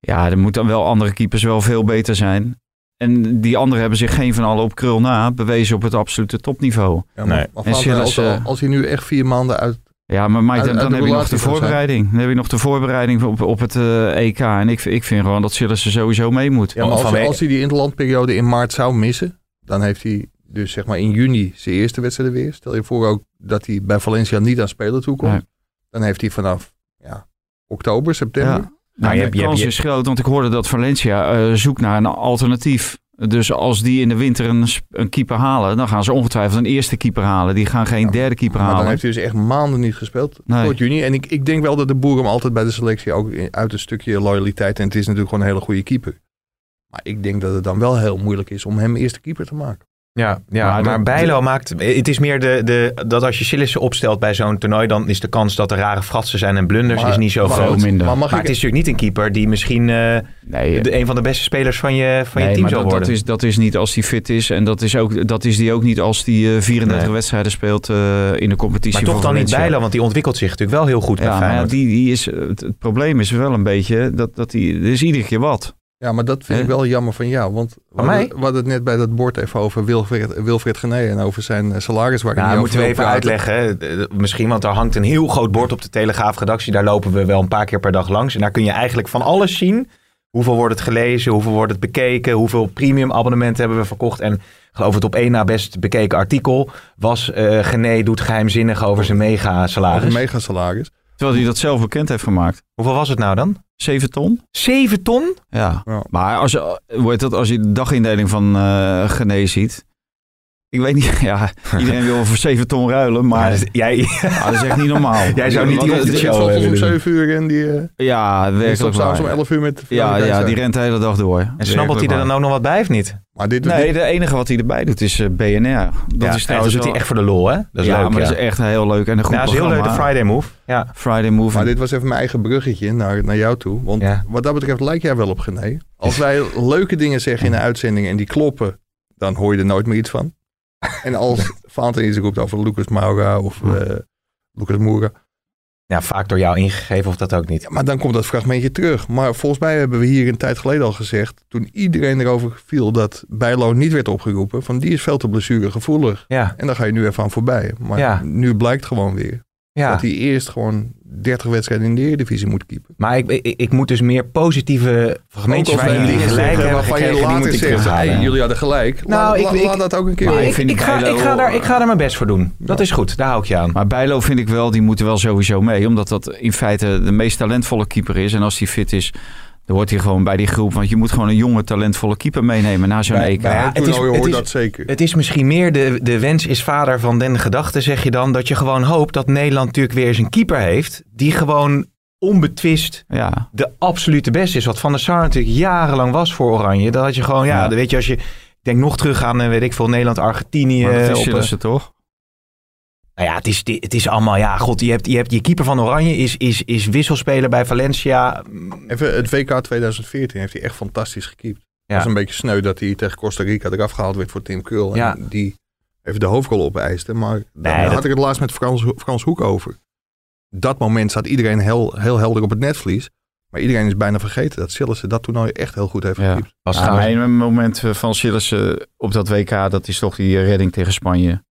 Ja, er moeten dan wel andere keepers wel veel beter zijn. En die anderen hebben zich geen van allen op krul na... bewezen op het absolute topniveau. Ja, Nee. En als, Sillissen- als hij nu echt vier maanden uit... Ja, maar Mike, Uit- dan, uit dan de heb je nog de voorbereiding. Dan heb je nog de voorbereiding op, op het eh, EK. En ik, ik vind gewoon dat Sillissen sowieso mee moet. Ja, maar als, vanwege- als hij die interlandperiode in maart zou missen, dan heeft hij dus zeg maar in juni zijn eerste wedstrijd weer. Stel je voor ook dat hij bij Valencia niet aan spelen toekomt. Nee. Dan heeft hij vanaf ja, oktober, september. Ja. Nou, je de hebt- je kans hebt- is groot, want ik hoorde dat Valencia eh, zoekt naar een alternatief. Dus als die in de winter een, een keeper halen, dan gaan ze ongetwijfeld een eerste keeper halen. Die gaan geen Ja, derde keeper Maar dan halen. heeft hij dus echt maanden niet gespeeld Nee. tot juni. En ik, ik denk wel dat de boer hem altijd bij de selectie ook uit een stukje loyaliteit. En het is natuurlijk gewoon een hele goede keeper. Maar ik denk dat het dan wel heel moeilijk is om hem eerste keeper te maken. Ja, ja Maar maar, dat- Bijlo maakt... Het is meer de, de, dat als je Sillissen opstelt bij zo'n toernooi... dan is de kans dat er rare fratsen zijn en blunders Maar- is niet zo maar- groot. minder. Maar mag Maar ik, het is natuurlijk niet een keeper die misschien eh, nee, de, een van de beste spelers van je, van je team dat, worden. dat, is, dat is niet als hij fit is. En dat is, ook, dat is die ook niet als hij eh, 34 Nee. wedstrijden speelt eh, in de competitie. maar toch dan niet. Bijlo, want die ontwikkelt zich natuurlijk wel heel goed bij Ja, maar ja, Feyenoord. die, die is, het, het probleem is wel een beetje dat, dat die, er is iedere keer wat. Ja, maar dat vind ik wel jammer van jou. Want we hadden, we hadden het net bij dat bord even over Wilfred, Wilfred Gené en over zijn eh, salaris. Waar ik Nou, niet moeten we even praten. uitleggen. Misschien, want er hangt een heel groot bord op de Telegraaf-redactie. Daar lopen we wel een paar keer per dag langs. En daar kun je eigenlijk van alles zien. Hoeveel wordt het gelezen? Hoeveel wordt het bekeken? Hoeveel premium abonnementen hebben we verkocht? En geloof het op één na best bekeken artikel was... eh Gené doet geheimzinnig over zijn mega Over salaris. een megasalaris. Terwijl hij dat zelf bekend heeft gemaakt. Hoeveel was het nou dan? 7 ton? 7 ton? Ja. Ja. Maar als je, hoe heet dat, als je de dagindeling van eh Gené ziet. Ik weet niet, [LAUGHS] ja, iedereen wil voor 7 ton ruilen, maar Ja, jij, [LAUGHS] ja, dat is echt niet normaal. Jij zou niet die op de show hebben om willen 7 uur en die, Ja, die werkelijk s'avonds om waar. 11 uur met Ja, ja, die rent de hele dag door. en Werkelijk hij er dan waar. ook nog wat bij of niet? Maar dit, Nee, dit- de enige wat hij erbij doet is eh, BNR. Dat ja, is dat trouwens doet hij echt voor de lol, hè? Dat is ja, leuk, maar ja. dat is echt heel leuk en een goed ja, dat is heel leuk, de. Friday Move. Ja. Friday Move. maar dit was even mijn eigen bruggetje naar, naar jou toe. Want Ja. wat dat betreft lijk jij wel op Gené. Als [LAUGHS] wij leuke dingen zeggen in de uitzending en die kloppen, dan hoor je er nooit meer iets van. En als [LAUGHS] Vaanten iets roept over Lucas Moura of eh, Lucas Moura. ja, vaak door jou ingegeven of dat ook niet. Ja, maar dan komt dat fragmentje terug. Maar volgens mij hebben we hier een tijd geleden al gezegd, toen iedereen erover viel dat Bijlo niet werd opgeroepen, van die is veel te blessuregevoelig. Ja, En daar ga je nu even aan voorbij. Maar Ja. nu blijkt gewoon weer ja. dat hij eerst gewoon 30 wedstrijden in de Eredivisie moet keepen. Maar ik, ik, ik moet dus meer positieve fragmentjes wij jullie dingen gelijk hebben waarvan je later zegt, hey, jullie hadden gelijk. Nou, laat, ik- laat- ik- laat dat ook een keer Maar ik, vind ik, ga, Bijlo- ik, ga daar, ik ga daar mijn best voor doen. Dat is goed, daar hou ik je aan. Maar Bijlo vind ik wel, die moet er wel sowieso mee. Omdat dat in feite de meest talentvolle keeper is. En als hij fit is, dan hoort hij gewoon bij die groep. Want je moet gewoon een jonge, talentvolle keeper meenemen naar zo'n EK. bij Ja, het is- hoort is- dat zeker. Het is misschien meer de, de wens is vader van den gedachte, zeg je dan. Dat je gewoon hoopt dat Nederland natuurlijk weer eens een keeper heeft. Die gewoon onbetwist Ja, de absolute beste is. Wat Van der Sar natuurlijk jarenlang was voor Oranje. Dat had je gewoon, ja, Ja. dan weet je als je... Ik denk nog terug aan, eh, weet ik veel, Nederland, Argentinië. maar dat is op, eh, Sillissen toch? Nou ja, het is, het is allemaal, ja, god, je hebt, je hebt je keeper van Oranje is, is, is wisselspeler bij Valencia. Even, het WK 2014 heeft hij echt fantastisch gekiept. Het Ja. was een beetje sneu dat hij tegen Costa Rica eraf gehaald werd voor Tim Krul. Ja. En die even de hoofdrol opeiste. Maar daar Nee, had dat- ik het laatst met Frans, Frans Hoek over. Dat moment staat iedereen heel, heel helder op het netvlies. Maar iedereen is bijna vergeten dat Sillissen dat toernooi echt heel goed heeft Ja. gekiept. Was maar een moment van Sillissen op dat WK, dat is toch die redding tegen Spanje.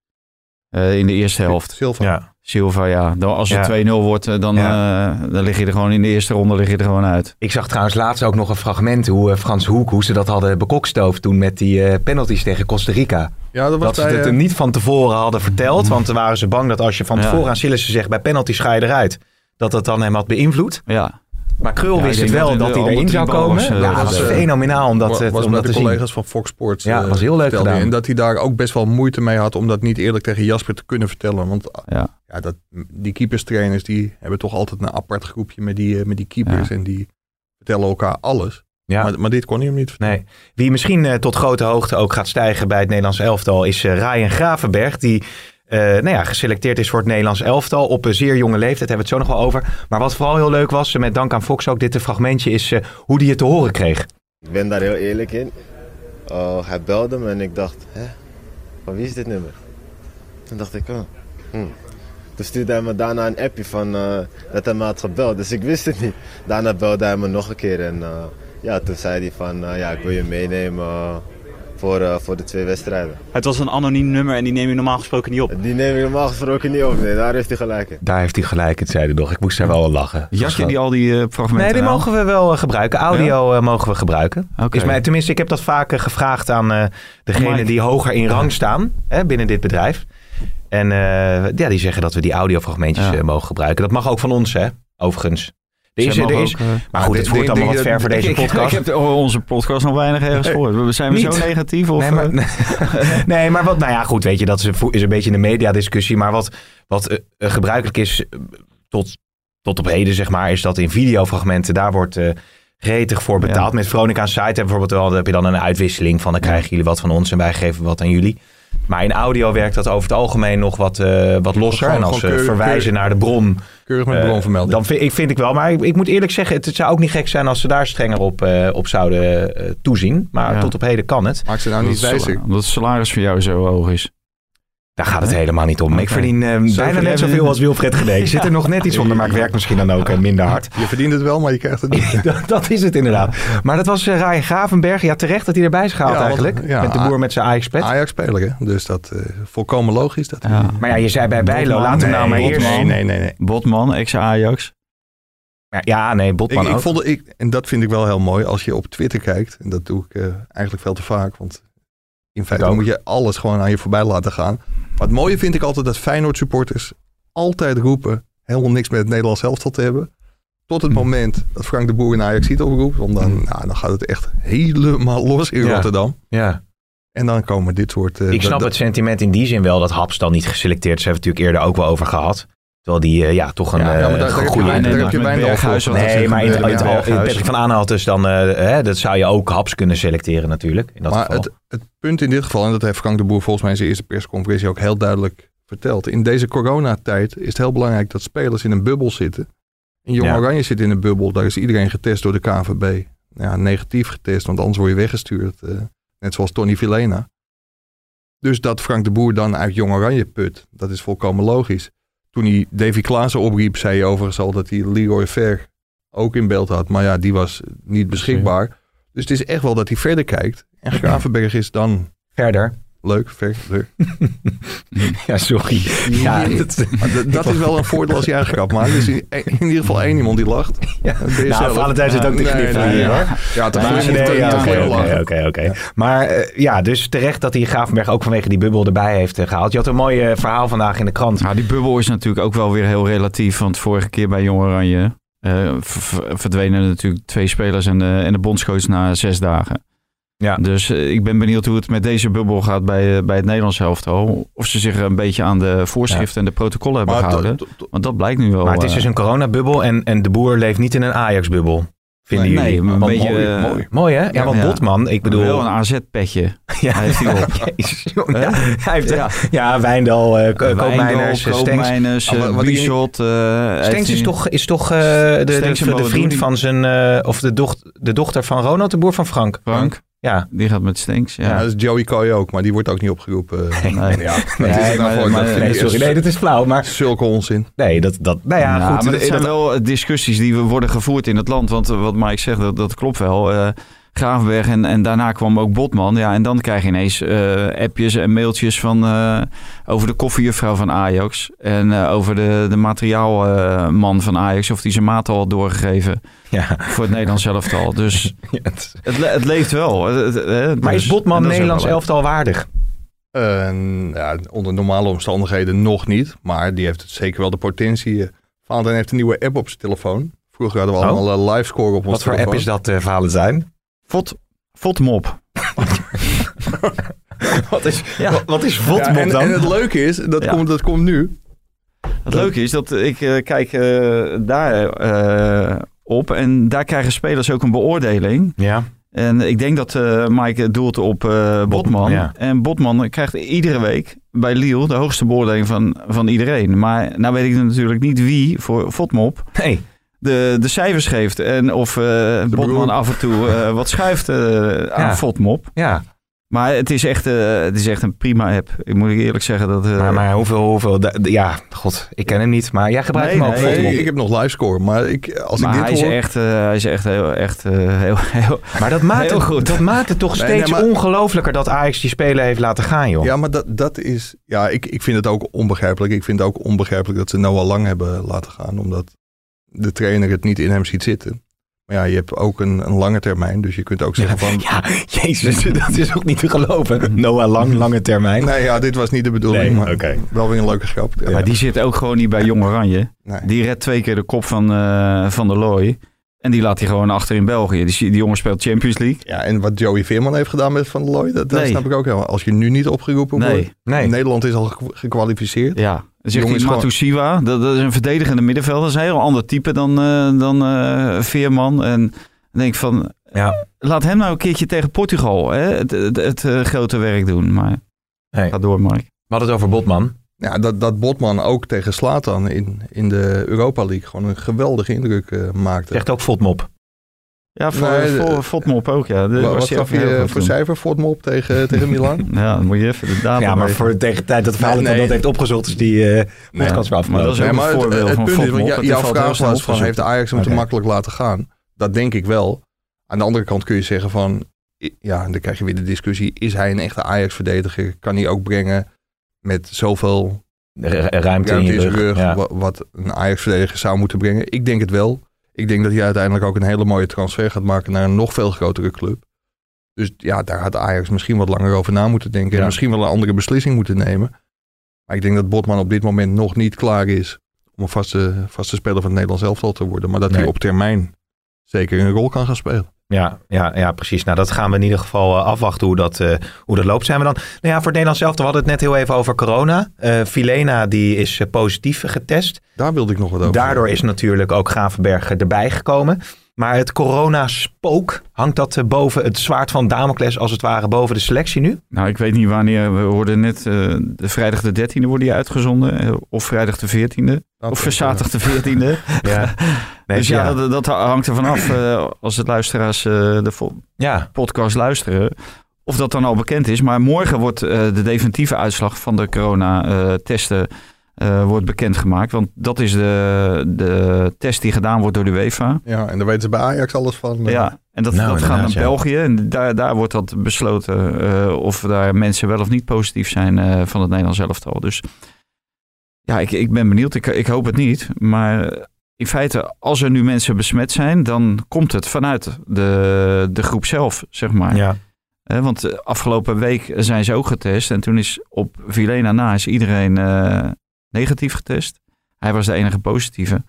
Eh, in de eerste helft. Silva. ja. Silva, ja. Dan, als het Ja. 2-0 wordt, eh, dan, eh, dan lig je er gewoon in de eerste ronde lig je er gewoon uit. Ik zag trouwens laatst ook nog een fragment hoe Frans Hoek, hoe ze dat hadden bekokstoofd toen met die eh, penalties tegen Costa Rica. Ja, dat was Dat ze het hem niet van tevoren hadden verteld, want dan waren ze bang dat als je van Ja. tevoren aan Sillissen zegt bij penalties ga je eruit, dat dat dan hem had beïnvloed. Ja, Maar Krul Ja, wist het wel dat hij erin zou komen. ja, dat was eh, fenomenaal om dat, was, eh, was om bij dat de te zien. collega's van Fox Sports. Ja, eh, was heel leuk gedaan. En dat hij daar ook best wel moeite mee had om dat niet eerlijk tegen Jasper te kunnen vertellen. Want Ja. ja, dat, die keeperstrainers die hebben toch altijd een apart groepje met die, met die keepers. Ja. En die vertellen elkaar alles. Ja. Maar, maar dit kon hij hem niet vertellen. Nee. Wie misschien tot grote hoogte ook gaat stijgen bij het Nederlands elftal is Ryan Gravenberg. Die eh, nou ja, geselecteerd is voor het Nederlands elftal op een zeer jonge leeftijd. Hebben we het zo nog wel over. Maar wat vooral heel leuk was, met dank aan Fox ook dit fragmentje, is eh, hoe die het te horen kreeg. Ik ben daar heel eerlijk in. Oh, hij belde me en ik dacht, hè, van wie is dit nummer? Toen dacht ik, oh, hm. Toen stuurde hij me daarna een appje van eh, dat hij me had gebeld, dus ik wist het niet. Daarna belde hij me nog een keer en ja, toen zei hij van, ja, ik wil je meenemen voor, eh, voor de twee wedstrijden. Het was een anoniem nummer en die neem je normaal gesproken niet op. Die neem ik normaal gesproken niet op, nee, daar heeft hij gelijk in. Daar heeft hij gelijk, het zei hij nog. Ik moest daar wel lachen. Jat je die al die eh, fragmenten Nee, die aan? mogen we wel eh, gebruiken. Audio mogen we gebruiken. Oké. Is mij, tenminste, ik heb dat vaak eh, gevraagd aan eh degenen die hoger in rang staan hè, binnen dit bedrijf. En eh, ja, die zeggen dat we die audiofragmentjes Ja. mogen gebruiken. Dat mag ook van ons, hè? Overigens. Is, ook, eh, maar goed, het voert allemaal wat ver voor deze podcast. Ik heb de- onze podcast nog weinig ergens gehoord. Zijn we zo negatief? Of, Nee, maar, eh, [LAUGHS] nee, maar wat, nou ja, goed, weet je, dat is is een beetje een mediadiscussie. Maar wat, wat eh, gebruikelijk is tot, tot op heden, zeg maar, is dat in videofragmenten, daar wordt gretig voor betaald. Ja. Met Veronica Site bijvoorbeeld wel, dan heb je dan een uitwisseling van, dan krijgen jullie wat van ons en wij geven wat aan jullie. Maar in audio werkt dat over het algemeen nog wat, eh, wat losser. Gewoon- en als we keur- verwijzen naar de bron, Keurig met eh, bronvermelding. dan vind ik, vind ik wel. Maar ik, ik moet eerlijk zeggen, het, het zou ook niet gek zijn als ze daar strenger op, eh, op zouden eh, toezien. Maar Ja. tot op heden kan het. Maakt ze nou niet wijzer. Omdat het salaris voor jou zo hoog is. Daar gaat het helemaal niet om. Ik verdien eh, bijna net zoveel als Wilfred Genee. Ik zit er nog net iets onder, maar ik werk misschien dan ook eh, minder hard. Je verdient het wel, maar je krijgt het niet. [LAUGHS] dat, dat is het inderdaad. Maar dat was uh, Ryan Gravenberg. Ja, terecht dat hij erbij is gehaald Ja, want- eigenlijk. ja, met de boer met zijn Ajax-pet. Ajax-speler, hè? Dus dat eh volkomen logisch. Dat Ja. Maar ja, je zei bij Bijlo, laat hem nou maar eerst... Botman. Nee, nee, nee. nee. Botman, ex-Ajax. Ja, Ja, nee, Ik, Botman ik ook. vond het, ik, en dat vind ik wel heel mooi, als je op Twitter kijkt, en dat doe ik eh, eigenlijk veel te vaak, want in feite ook. moet je alles gewoon aan je voorbij laten gaan. Maar het mooie vind ik altijd dat Feyenoord supporters altijd roepen helemaal niks met het Nederlands elftal te hebben. Tot het Hm. moment dat Frank de Boer in Ajax ziet oproept, want dan, Hm. nou, dan gaat het echt helemaal los in Ja. Rotterdam. Ja. En dan komen dit soort... eh, Ik snap het sentiment in die zin wel dat Haps dan niet geselecteerd is. Daar hebben we het natuurlijk eerder ook wel over gehad. Terwijl die eh, ja, toch een Ja, ja, eh, je goede... daar Nee, Nee, maar in, in, Ja, het al- in. Patrick van Aanholt is dan... eh, hè, dat zou je ook Haps kunnen selecteren natuurlijk. In dat maar geval. het, het punt in dit geval, en dat heeft Frank de Boer volgens mij in zijn eerste persconferentie ook heel duidelijk verteld. In deze coronatijd is het heel belangrijk dat spelers in een bubbel zitten. En Jong Ja. Oranje zit in een bubbel, daar is iedereen getest door de KVB. Ja, negatief getest, want anders word je weggestuurd. eh, net zoals Tony Villena. Dus dat Frank de Boer dan uit Jong Oranje put, dat is volkomen logisch. Toen hij Davy Klaassen opriep, zei hij overigens al dat hij Leroy Ver ook in beeld had. Maar ja, die was niet beschikbaar. Dus het is echt wel dat hij verder kijkt. En Gravenberg is dan Verder. Leuk, verder. [LAUGHS] Ja, sorry. Ja, [LAUGHS] dat, is wel een voordeel als je eigen kap maakt. Dus in, in ieder geval één iemand die lacht. [LAUGHS] Ja. Nou. Valentijn zit ook te knippen nee, hier, nee. hoor. Ja, te ja, oké, oké, oké. Maar eh, ja, dus terecht dat hij Gravenberg ook vanwege die bubbel erbij heeft eh, gehaald. Je had een mooi eh, verhaal vandaag in de krant. Nou, die bubbel is natuurlijk ook wel weer heel relatief. Want vorige keer bij Jong Oranje eh, verdwenen natuurlijk twee spelers en de, en de bondscoach na zes dagen. Ja. Dus eh, ik ben benieuwd hoe het met deze bubbel gaat bij, eh, bij het Nederlands elftal. Of ze zich een beetje aan de voorschriften en de protocollen hebben Maar gehouden. Want dat blijkt nu wel. Maar het is eh, dus een coronabubbel en, en de boer leeft niet in een Ajax-bubbel. Vinden Nee, jullie? maar een Want beetje, mooi, mooi. Mooi, hè? Ja, want ja. Botman, ik bedoel... Wel een AZ-petje. [LAUGHS] ja, hij heeft die op. [LAUGHS] Jezus? Ja, [LAUGHS] hij heeft, ja. Ja. Wijndal, eh, Ko- Koopmeiners. Koopmeiners, Bieshot. Stenks is hij- toch, is toch eh, de, de, vriend van zijn... eh, of de, doch, de dochter van Ronald, de boer van Frank. Frank, Ja. die gaat met Stenks. Ja. Ja, dat is Joey Coy ook, maar die wordt ook niet opgeroepen. [LAUGHS] Nee. Ja, is Nee, het nou maar- voor? maar- Dat Nee, sorry, echt nee, dat is flauw. Maar Zulke onzin. nee, dat, dat, nou ja, Nou, goed. maar dat eh, zijn dat- wel discussies die worden gevoerd in het land. Want eh, wat Mike zegt, dat, dat klopt wel. Eh Gravenberg en, en daarna kwam ook Botman. Ja, en dan krijg je ineens eh, appjes en mailtjes van, eh, over de koffiejuffrouw van Ajax. En eh, over de, de materiaalman van Ajax. Of die zijn maat al had doorgegeven ja, voor het Nederlands elftal. Dus [LAUGHS] ja, het- het, le- het leeft wel. Het- het- eh, maar dus- is Botman Nederlands elftal waardig? Ja, onder normale omstandigheden nog niet. Maar die heeft het zeker wel de potentie. Valentijn heeft een nieuwe app op zijn telefoon. Vroeger hadden we Oh. allemaal eh, live score op ons Wat voor app is dat, eh Valentijn? Fot, Fotmop. [LAUGHS] Wat is, Ja. wat, wat is Ja, en, dan? en het leuke is, dat, Ja. komt, dat komt nu. Het leuke is dat ik eh, kijk eh, daar eh, op en daar krijgen spelers ook een beoordeling. ja. En ik denk dat eh Mike doelt op eh, Botman. ja. En Botman krijgt iedere week bij Lille de hoogste beoordeling van, van iedereen. Maar nou weet ik natuurlijk niet wie voor Fotmop Nee. De, de cijfers geeft. En of eh, Botman af en toe eh, wat schuift eh, aan Ja. Fotmop. Ja. Maar het is, echt, eh, het is echt een prima app. Ik moet eerlijk zeggen dat... eh, Maar, maar hoeveel, hoeveel... ja, god, ik ken hem niet. Maar jij gebruikt Nee, hem ook, nee, ik heb nog live score, maar ik, als maar ik hij, dit is hoor... echt, eh, hij is echt heel, echt, eh, heel, heel... Maar dat maakt, Heel het, goed. dat maakt het toch Nee, steeds nee, maar- ongelofelijker dat Ajax die speler heeft laten gaan, joh. Ja, maar dat, dat is... Ja, ik, ik vind het ook onbegrijpelijk. Ik vind het ook onbegrijpelijk dat ze Noah Lang hebben laten gaan. Omdat de trainer het niet in hem ziet zitten. Maar ja, je hebt ook een, een lange termijn. Dus je kunt ook zeggen van... [LAUGHS] Ja, jezus, [LAUGHS] dat is ook niet te geloven. Noah Lang, lange termijn. Nee, ja, dit was niet de bedoeling. Nee, maar oké. wel weer een leuke grap. Ja, Maar die zit ook gewoon niet bij Jong Oranje. nee. Die redt twee keer de kop van, eh, van de Looy. En die laat hij gewoon achter in België. Die, die jongen speelt Champions League. Ja, en wat Joey Veerman heeft gedaan met Van der Looy, dat, dat Nee. snap ik ook helemaal. Als je nu niet opgeroepen wordt, Nee. Nederland is al ge- gekwalificeerd. ja. Matusiwa. Dat, dat is een verdedigende middenvelder. Dat is een heel ander type dan, eh, dan eh, Veerman. En dan denk ik van... Ja. Laat hem nou een keertje tegen Portugal hè, het, het, het, eh, grote werk doen. Maar Nee. ga door, Mike. We hadden het over Botman. Ja, dat, dat Botman ook tegen Slatan in, in de Europa League gewoon een geweldige indruk maakte. Zegt ook Votmop. Ja, voor, Nee, de- voor Fotmop ook, ja. De, Wa- was wat gaf heel je voor cijfer Fortmop tegen, tegen Milan? [LAUGHS] Ja, dan moet je even de data Ja, maar voor tegen de tijd dat Valentijn Nee, nee. dat heeft opgezocht, is die eh podcast weer maar dat is een maar voorbeeld het van punt is, Fotmop. want jou- jouw vraag was van, heeft zoeken. Ajax hem te makkelijk laten gaan? Dat denk ik wel. Aan de andere kant kun je zeggen van, ja, en dan krijg je weer de discussie, is hij een echte Ajax-verdediger? Kan hij ook brengen met zoveel ruimte in zijn rug. rug, Ja. wa- wat een Ajax-verdediger zou moeten brengen? Ik denk het wel. Ik denk dat hij uiteindelijk ook een hele mooie transfer gaat maken naar een nog veel grotere club. Dus ja, daar had Ajax misschien wat langer over na moeten denken. En misschien wel een andere beslissing moeten nemen. Maar ik denk dat Botman op dit moment nog niet klaar is om een vaste, vaste speler van het Nederlands elftal te worden. Maar dat hij op termijn zeker een rol kan gaan spelen. Ja, ja, ja, precies. Nou, dat gaan we in ieder geval eh, afwachten hoe dat, eh, hoe dat loopt. Zijn we dan? Nou ja, voor het Nederlands zelf, we hadden het net heel even over corona. Eh Filena, die is positief getest. Daar wilde ik nog wat over Daardoor is natuurlijk ook Gravenberg erbij gekomen. Maar het corona-spook, hangt dat eh, boven het zwaard van Damocles als het ware boven de selectie nu? Nou, ik weet niet wanneer. We hoorden net eh, de vrijdag de 13e wordt die uitgezonden. eh, Of vrijdag de 14e. Dat Of zaterdag de 14e. [LAUGHS] Ja. Nee, dus ja, Dat, dat hangt er vanaf eh, als het luisteraars eh, de ja. podcast luisteren. Of dat dan al bekend is. Maar morgen wordt eh, de definitieve uitslag van de corona-testen eh, wordt bekendgemaakt. Want dat is de, de test die gedaan wordt door de UEFA. Ja, en daar weten ze bij Ajax alles van. Ja, en dat, Nou, dat gaat naar. België. En daar, daar wordt dat besloten eh, of daar mensen wel of niet positief zijn eh, van het Nederlands elftal. Dus ja, ik, ik ben benieuwd. Ik, ik hoop het niet. Maar in feite, als er nu mensen besmet zijn, dan komt het vanuit de, de groep zelf, zeg maar. ja. Hè, want eh, afgelopen week zijn ze ook getest. En toen is op Vilena na is iedereen eh, negatief getest. Hij was de enige positieve.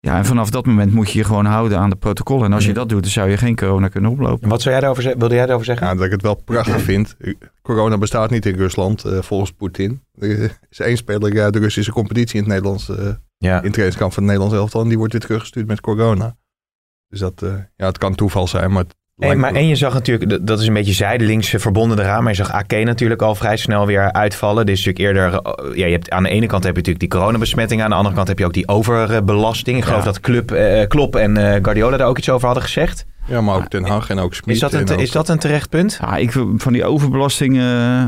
Ja, en vanaf dat moment moet je je gewoon houden aan de protocollen. En als je dat doet, dan zou je geen corona kunnen oplopen. En Wat zou jij daarover zeggen? Wilde jij daarover zeggen? Ja, dat ik het wel prachtig vind. Corona bestaat niet in Rusland, eh, volgens Poetin. Er is één speler uit de Russische competitie in het Nederlands, eh, ja. in het trainingskamp van het Nederlands elftal. En die wordt weer teruggestuurd met corona. Dus dat, eh, ja, het kan toeval zijn, maar... het En, maar, en je zag natuurlijk, dat is een beetje zijdelings verbonden eraan, maar je zag Ake natuurlijk al vrij snel weer uitvallen. Dit is natuurlijk eerder, eh, ja, je hebt, aan de ene kant heb je natuurlijk die coronabesmetting, aan de andere kant heb je ook die overbelasting. Ik geloof Ja. dat Club, eh, Klop en eh, Guardiola daar ook iets over hadden gezegd. Ja, maar ook Ten Hag en ook Smit. Is dat een, is dat een terecht punt? Ja, ik, van die overbelasting... eh,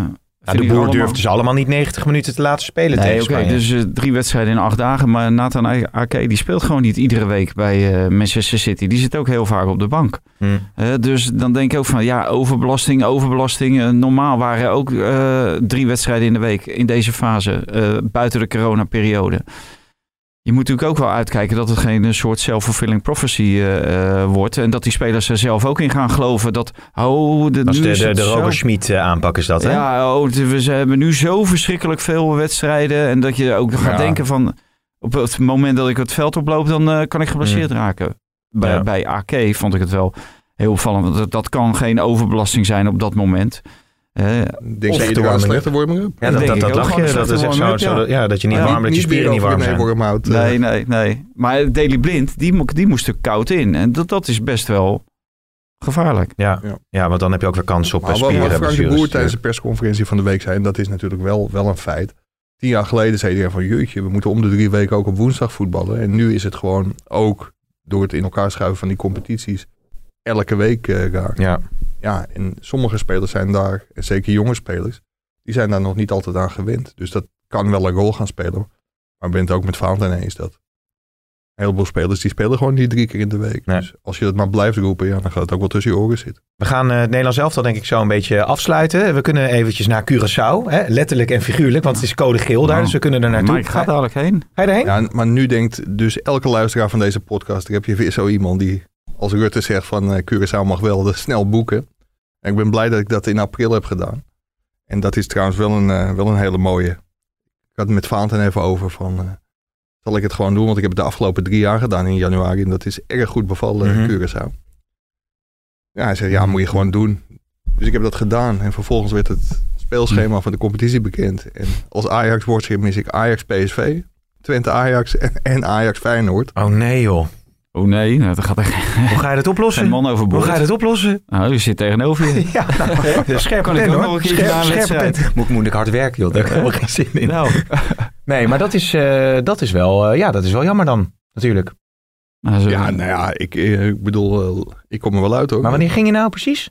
Ja, vind de boer allemaal- durfde ze allemaal niet 90 minuten te laten spelen Nee, tegen dus eh, drie wedstrijden in acht dagen. Maar Nathan Ake, die speelt gewoon niet iedere week bij eh, Manchester City. Die zit ook heel vaak op de bank. Hm. Eh, dus dan denk ik ook van ja, overbelasting, overbelasting. Normaal waren er ook drie wedstrijden in de week in deze fase, buiten de coronaperiode. Je moet natuurlijk ook wel uitkijken dat het geen een soort self-fulfilling prophecy eh, eh, wordt. En dat die spelers er zelf ook in gaan geloven dat, oh, de, Dat is de, de. Roger Schmid eh, aanpak is dat, hè? Ja, oh, we ze hebben nu zo verschrikkelijk veel wedstrijden. En dat je ook gaat Ja. denken van... Op het moment dat ik het veld oploop, dan eh, kan ik geblesseerd raken. Bij, Ja. bij AK vond ik het wel heel opvallend. Dat, dat kan geen overbelasting zijn op dat moment. Eh, Denk Of je de eerder aan slechte warming-up? Ja, dat, dat, dat Gewoon je. een Dat is echt zo, zo dat, ja, dat je niet Ja, warm, dat je spieren niet warm zijn. nee, nee, nee. Maar Daily Blind, die, die moest er koud in. En dat, dat is best wel gevaarlijk. Ja. Ja. Ja. want dan heb je ook weer kans op Maar eh, wat, wat spieren. Frank de. Boer tijdens de persconferentie van de week zei, en dat is natuurlijk wel, wel een feit. Tien jaar geleden zei hij van, jeetje, we moeten om de drie weken ook op woensdag voetballen. En nu is het gewoon ook door het in elkaar schuiven van die competities elke week eh raar. Ja. Ja, en sommige spelers zijn daar, en zeker jonge spelers, die zijn daar nog niet altijd aan gewend. Dus dat kan wel een rol gaan spelen. Maar ik ben het ook met Valentijn eens dat een heleboel spelers, die spelen gewoon niet drie keer in de week. Nee. Dus als je dat maar blijft roepen, ja, dan gaat het ook wel tussen je oren zitten. We gaan eh, het Nederlands elftal denk ik zo een beetje afsluiten. We kunnen eventjes naar Curaçao. Hè? Letterlijk en figuurlijk, want het is code geel daar. Nou, Dus we kunnen er naartoe. Mike gaat dadelijk heen. Ga je erheen? Ja, maar nu denkt dus elke luisteraar van deze podcast, heb je weer zo iemand die als Rutte zegt van eh Curaçao mag wel dus snel boeken. En ik ben blij dat ik dat in april heb gedaan. En dat is trouwens wel een, eh, wel een hele mooie. Ik had het met Valentijn even over van, eh, zal ik het gewoon doen? Want ik heb het de afgelopen drie jaar gedaan in januari en dat is erg goed bevallen, Mhm. Curaçao. Ja, hij zei, ja, moet je gewoon doen. Dus ik heb dat gedaan en vervolgens werd het speelschema van de competitie bekend. En als Ajax wordt mis ik Ajax PSV, Twente Ajax en, en Ajax Feyenoord. Oh nee joh. Oh nee, nou, dat gaat er Hoe ga je dat oplossen? geen man Hoe overboord. ga je dat oplossen? Nou, je zit tegenover je. [LAUGHS] Ja, nou, [LAUGHS] scherpe Kan ik pen ook nog een keertje Scherp- een wedstrijd? pen. Moet, moet ik hard werken joh. Daar heb ik helemaal geen zin in. Nou, [LAUGHS] Nee, maar dat is, eh, dat is wel, eh, ja, dat is wel jammer dan. Natuurlijk. nou, zo- Ja, nou ja, ik, eh, ik bedoel, eh, ik kom er wel uit hoor. Maar wanneer ging je nou precies?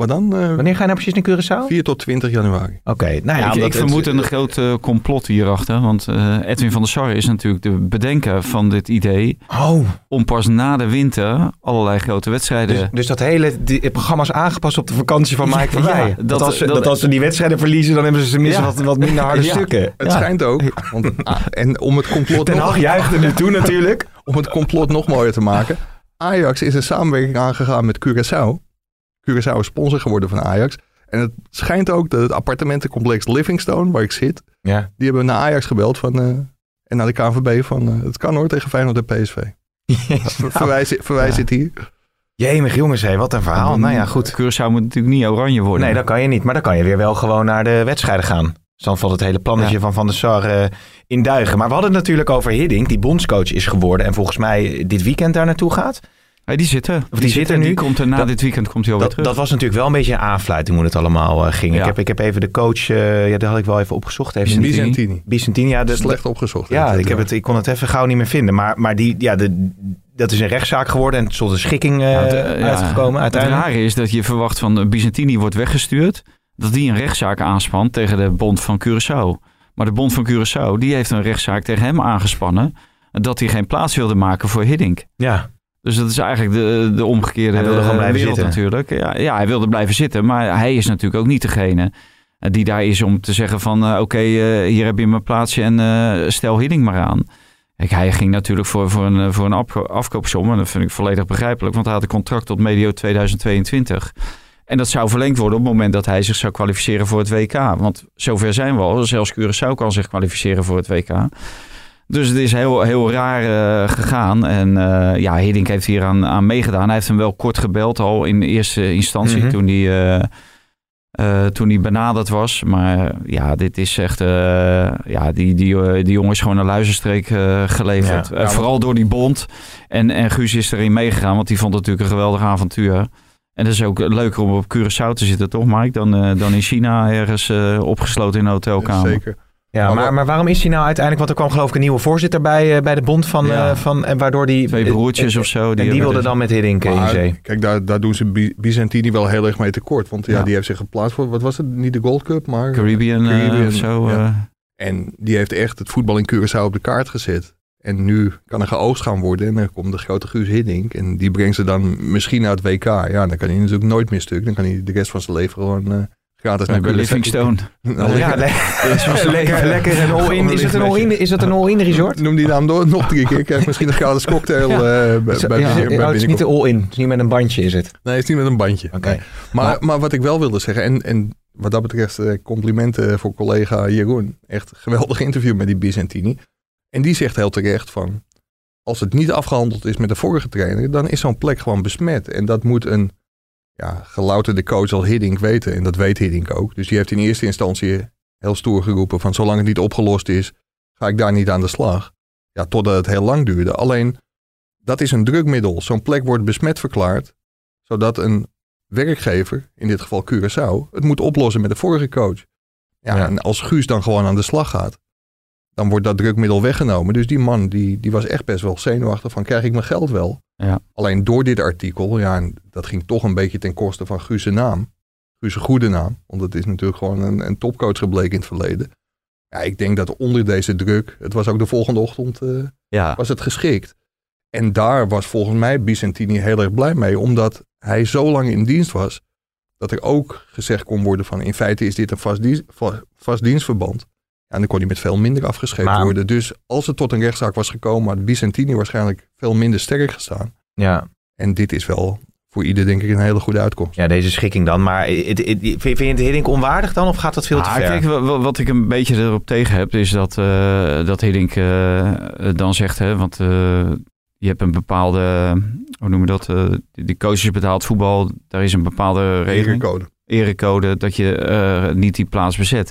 Wat dan? Eh, Wanneer ga je nou precies naar Curaçao? 4 tot 20 januari. Oké, nou ja, ik, vermoed een groot eh, complot hierachter. Want eh, Edwin van der Sar is natuurlijk de bedenker van dit idee. Oh, Om pas na de winter allerlei grote wedstrijden... dus, dus dat hele die, programma is aangepast op de vakantie van Mike van Ja, Weijen. dat- dat, als ze, dat- dat als ze die wedstrijden verliezen, dan hebben ze tenminste Ja. wat, wat minder harde [LAUGHS] Ja. stukken. Het Ja. schijnt ook. Want, ah, en om het, complot Ten nog, Hag juicht er nu toe natuurlijk. [LAUGHS] om het complot nog mooier te maken. Ajax is een samenwerking aangegaan met Curaçao. Curaçao is sponsor geworden van Ajax. En het schijnt ook dat het appartementencomplex Livingstone, waar ik zit, Ja. die hebben naar Ajax gebeld van, eh, en naar de KNVB van, eh, het kan hoor tegen Feyenoord en PSV. [LAUGHS] Ver- Verwijs, verwijs Ja. het hier. Jemig jongens, hé, wat een verhaal. Nou ja, goed. Curaçao moet natuurlijk niet oranje worden. Nee, dat kan je niet. Maar dan kan je weer wel gewoon naar de wedstrijden gaan. Dus dan valt het hele plannetje Ja. van Van der Sar eh, in duigen. Maar we hadden het natuurlijk over Hiddink, die bondscoach is geworden. En volgens mij dit weekend daar naartoe gaat. Nee, die zit er. die nu. Die komt er na Dat- dit weekend komt hij alweer Dat, terug. dat was natuurlijk wel een beetje een aanfluiting hoe het allemaal eh, ging. Ja. Ik, heb, ik heb even de coach, eh, ja, daar had ik wel even opgezocht. Heeft Bizantini. Bizantini. Bizantini, ja. De, Slecht opgezocht. Ja, ik, heb het, ik kon het even gauw niet meer vinden. Maar, maar die, ja, de, dat is een rechtszaak geworden en tot een schikking eh, Ja, de- ja, uitgekomen Het uiteindelijk. rare is dat je verwacht van eh, Byzantini wordt weggestuurd. Dat die een rechtszaak aanspant tegen de bond van Curaçao. Maar de bond van Curaçao die heeft een rechtszaak tegen hem aangespannen. Dat hij geen plaats wilde maken voor Hiddink. Ja, Dus dat is eigenlijk de, de omgekeerde Hij wilde gewoon blijven wereld zitten. natuurlijk. Ja, ja, hij wilde blijven zitten. Maar hij is natuurlijk ook niet degene eh, die daar is om te zeggen van... eh, oké, eh, hier heb je mijn plaatsje en stel Hiddink maar aan. Kijk, hij ging natuurlijk voor, voor een, voor een afko- afkoopsom. En dat vind ik volledig begrijpelijk. Want hij had een contract tot medio 2022. En dat zou verlengd worden op het moment dat hij zich zou kwalificeren voor het WK. Want zover zijn we al. Zelfs Curaçao kan zich kwalificeren voor het WK. Dus het is heel, heel raar eh, gegaan. En eh, ja, Hiddink heeft hier aan, aan meegedaan. Hij heeft hem wel kort gebeld al in eerste instantie Mhm. toen hij... eh, toen hij benaderd was. Maar ja, dit is echt... ja, die, die, die jongen is gewoon een luizenstreek geleverd. Ja. Vooral door die bond. En, en Guus is erin meegegaan, want die vond het natuurlijk een geweldig avontuur. En het is ook leuker om op Curaçao te zitten, toch Mike? Dan, dan in China ergens opgesloten in een hotelkamer. Zeker. Ja Maar maar, waarom is hij nou uiteindelijk... Want er kwam geloof ik een nieuwe voorzitter bij, eh, bij de bond van... Ja. eh, van en waardoor die... Twee broertjes of zo. En die wilde dan met Hiddink in zee. kijk, daar, daar doen ze Byzantini wel heel erg mee tekort. Want ja, Ja. die heeft zich geplaatst voor, wat was het? Niet de Gold Cup, maar... Caribbean, eh, Caribbean, of zo. ja. En die heeft echt het voetbal in Curaçao op de kaart gezet. En nu kan er geoogst gaan worden. En dan komt de grote Guus Hiddink. En die brengt ze dan misschien naar het WK. Ja, dan kan hij natuurlijk nooit meer stuk. Dan kan hij de rest van zijn leven gewoon gratis bij naar. Livingstone. [LAUGHS] Nou, ja, lekker. le- [LAUGHS] lekker, lekker een all-in. Is het een all-in, is dat een all-in resort? Noem die naam door, nog drie keer. Krijg misschien een gratis cocktail eh, bij, bij, Zo- bij, ja, bij het is niet de all-in. Het is niet met een bandje, is het? Nee, het is niet met een bandje. Oké. Nee. Maar, Maar- maar, wat ik wel wilde zeggen, en, en wat dat betreft eh, complimenten voor collega Jeroen. Echt geweldig interview met die Byzantini. En die zegt heel terecht van, als het niet afgehandeld is met de vorige trainer, dan is zo'n plek gewoon besmet. En dat moet een ja, gelouterde coach als Hiddink weten. En dat weet Hiddink ook. Dus die heeft in eerste instantie heel stoer geroepen van, zolang het niet opgelost is, ga ik daar niet aan de slag. Ja, totdat het heel lang duurde. Alleen, dat is een drukmiddel. Zo'n plek wordt besmet verklaard, zodat een werkgever, in dit geval Curaçao, het moet oplossen met de vorige coach. Ja, Ja. en als Guus dan gewoon aan de slag gaat, dan wordt dat drukmiddel weggenomen. Dus die man, die, die was echt best wel zenuwachtig van, krijg ik mijn geld wel? Ja. Alleen door dit artikel, ja, en dat ging toch een beetje ten koste van Guus' naam. Guus' goede naam, want het is natuurlijk gewoon een, een topcoach gebleken in het verleden. Ja, ik denk dat onder deze druk, het was ook de volgende ochtend, eh, Ja, was het geschikt. En daar was volgens mij Vicentini heel erg blij mee, omdat hij zo lang in dienst was, dat er ook gezegd kon worden van in feite is dit een vast, dienst, va- vast dienstverband. Ja, en dan kon hij met veel minder afgescheept Maar- worden. Dus als het tot een rechtszaak was gekomen, had Vicentini waarschijnlijk veel minder sterk gestaan. Ja, En dit is wel voor ieder denk ik een hele goede uitkomst. ja, deze schikking dan. Maar het, het- vind vind je het Hiddink onwaardig dan? Of gaat dat veel te Ah, ver? kijk, wat ik een beetje erop tegen heb, is dat, eh dat Hiddink eh, dan zegt, hè, want eh, je hebt een bepaalde, hoe noem je dat, eh, die die coaches betaald voetbal, daar is een bepaalde regeling, Regencode. erecode, dat je eh, niet die plaats bezet.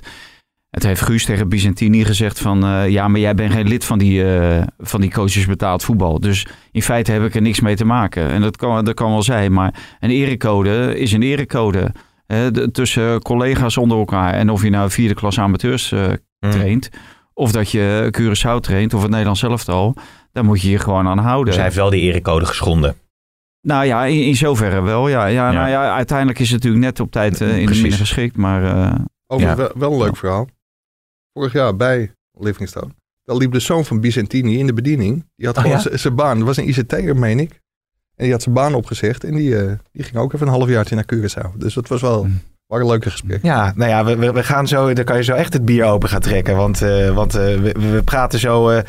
Het heeft Guus tegen Byzantini gezegd van, eh, ja, maar jij bent geen lid van die, eh, van die coaches betaald voetbal. Dus in feite heb ik er niks mee te maken. En dat kan, dat kan wel zijn, maar een erecode is een erecode. tussen collega's onder elkaar. En of je nou vierde klas amateurs eh, Hmm. traint, of dat je Curaçao traint, of het Nederlands elftal, daar moet je je gewoon aan houden. Dus hij heeft wel die erecode geschonden. Nou ja, in, in zoverre wel. Ja. Ja, Ja. Nou ja, uiteindelijk is het natuurlijk net op tijd eh, in de midden geschikt. Maar eh, Over Ja. wel, wel een leuk verhaal. Vorig jaar bij Livingstone. Daar liep de zoon van Vicentini in de bediening. Die had Oh, gewoon ja? zijn baan. Dat was een ICT'er, meen ik. En die had zijn baan opgezegd. En die, eh, die ging ook even een halfjaartje naar Curaçao. Dus dat was wel Hmm. waren leuke gesprek. Ja, nou ja, we, we, gaan zo, dan kan je zo echt het bier open gaan trekken. Want, eh, want eh, we, we praten zo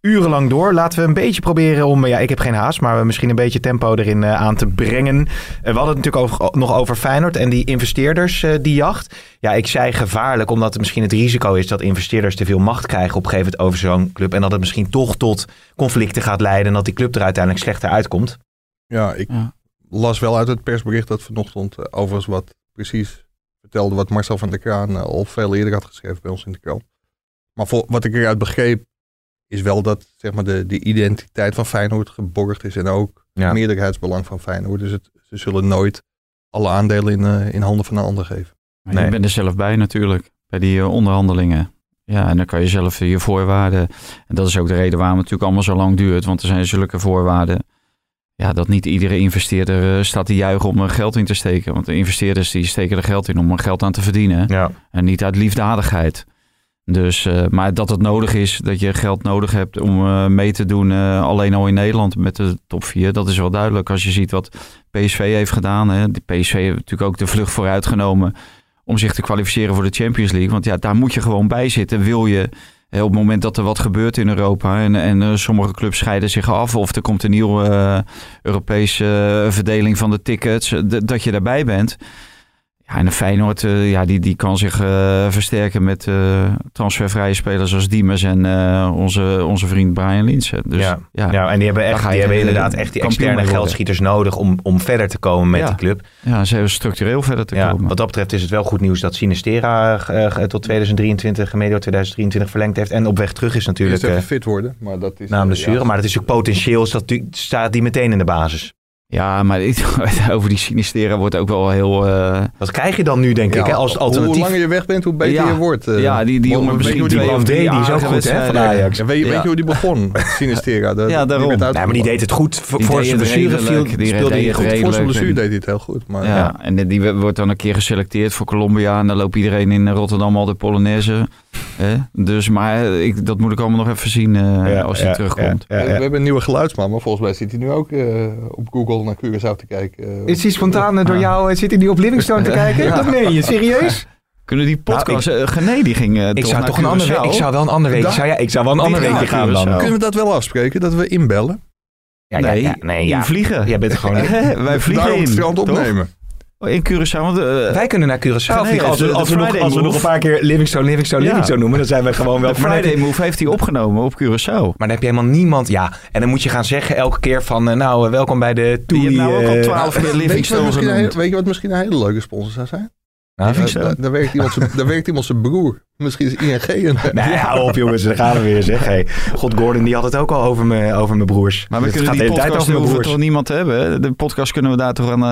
urenlang door. Laten we een beetje proberen om, ja, ik heb geen haast, maar misschien een beetje tempo erin eh, aan te brengen. Eh, we hadden het natuurlijk over, nog over Feyenoord en die investeerders, eh, die jacht. Ja, ik zei gevaarlijk, omdat het misschien het risico is dat investeerders te veel macht krijgen op een gegeven moment over zo'n club. En dat het misschien toch tot conflicten gaat leiden en dat die club er uiteindelijk slechter uitkomt. Ja, ik Ja. las wel uit het persbericht dat vanochtend overigens wat precies vertelde wat Marcel van der Kraan al veel eerder had geschreven bij ons in de krant. Maar voor, wat ik eruit begreep is wel dat zeg maar, de, de identiteit van Feyenoord geborgd is en ook Ja. het meerderheidsbelang van Feyenoord. Dus het, ze zullen nooit alle aandelen in, eh, in handen van een ander geven. Maar Nee. Je bent er zelf bij natuurlijk, bij die eh, onderhandelingen. Ja, en dan kan je zelf je voorwaarden. En dat is ook de reden waarom het natuurlijk allemaal zo lang duurt. Want er zijn zulke voorwaarden. Ja, dat niet iedere investeerder eh, staat te juichen om er geld in te steken. Want de investeerders die steken er geld in om er geld aan te verdienen. Ja. En niet uit liefdadigheid. Dus, eh, maar dat het nodig is, dat je geld nodig hebt om eh, mee te doen, eh, alleen al in Nederland met de top 4, dat is wel duidelijk. Als je ziet wat PSV heeft gedaan. Hè. Die PSV heeft natuurlijk ook de vlucht vooruit genomen om zich te kwalificeren voor de Champions League. Want ja, daar moet je gewoon bij zitten. Wil je eh, op het moment dat er wat gebeurt in Europa en, en sommige clubs scheiden zich af of er komt een nieuwe Europese verdeling van de tickets, dat je daarbij bent. Ja, en de Feyenoord, eh, ja, die, die kan zich eh, versterken met eh, transfervrije spelers als Diemers en eh, onze, onze vriend Brian Linsen. Dus ja. ja, Ja. en die hebben, echt, ga die je hebben de- inderdaad echt die externe geldschieters nodig om, om verder te komen met Ja. die club. ja, ze hebben structureel verder te Ja, komen. wat dat betreft is het wel goed nieuws dat Sinistera tot 2023, medio 2023 verlengd heeft. En op weg terug is natuurlijk even fit worden, maar dat is... na een eh, blessure. Maar dat is ook potentieel, is staat die meteen in de basis. Ja, maar [LAUGHS] over die Sinistera wordt ook wel heel... eh, Wat krijg je dan nu, denk ik, hè, als Hoe alternatief? langer je weg bent, hoe beter Ja. je wordt. eh. ja, die, die jongen je misschien hoe die twee of drie die is ook goed, hè, van. Ajax. Ja, weet, je, weet je hoe die begon? Sinistera. Dat, Ja, daarom. Nee, maar die deed het goed. Voor, Die voor deed zijn blessure viel, die speelde hij goed. redelijk. Voor zijn blessure deed hij het heel goed. Maar Ja, en die wordt dan een keer geselecteerd voor Colombia. En dan loopt iedereen in Rotterdam al de Polonaise. Hè? Dus, maar ik, dat moet ik allemaal nog even zien eh, Ja, als hij ja, terugkomt. ja, ja, We, ja. we hebben een nieuwe geluidsman, maar volgens mij zit hij nu ook eh, op Google naar Curaçao te kijken. eh. Is hij spontaan door jou, zit hij nu op Livingstone te [LAUGHS] kijken? Ja. Dat meen je, serieus? Kunnen die podcast... eh, Gené, die ging Ik toch zou naar toch een ander Curaçao? week, ik zou wel een ander week, zou, ja, ik zou wel een ander Die weekje gaat gaan dan. Kunnen we dat wel afspreken, dat we inbellen? Ja, nee, ja, ja, nee, ja. vliegen. Jij bent gewoon... [LAUGHS] Wij vliegen Daar op in. het strand toch? opnemen. Oh, In Curaçao. Want, eh, Wij kunnen naar Curaçao Nee, vliegen. Als, de- we, de als, we nog, als we nog een paar keer Livingstone, Livingstone, Ja. Livingstone noemen, dan zijn we gewoon wel... de Friday je, Move heeft hij opgenomen op Curaçao. maar dan heb je helemaal niemand... Ja, en dan moet je gaan zeggen elke keer van... eh, nou, eh, welkom bij de Die Toei... heeft nou ook al 12 keer je, Livingstone weet je wat misschien een hele leuke sponsor zou zijn? Nou, Daar, daar, daar werkt iemand zijn- daar werkt iemand zijn broer. Misschien is ING een... [LAUGHS] Nee, hou op jongens, daar gaan we weer zeg. Hey, God, Gordon die had het ook al over mijn, over mijn broers. Maar we Het kunnen gaat die de hele tijd podcast over toch niemand te hebben? De podcast kunnen we daar toch aan,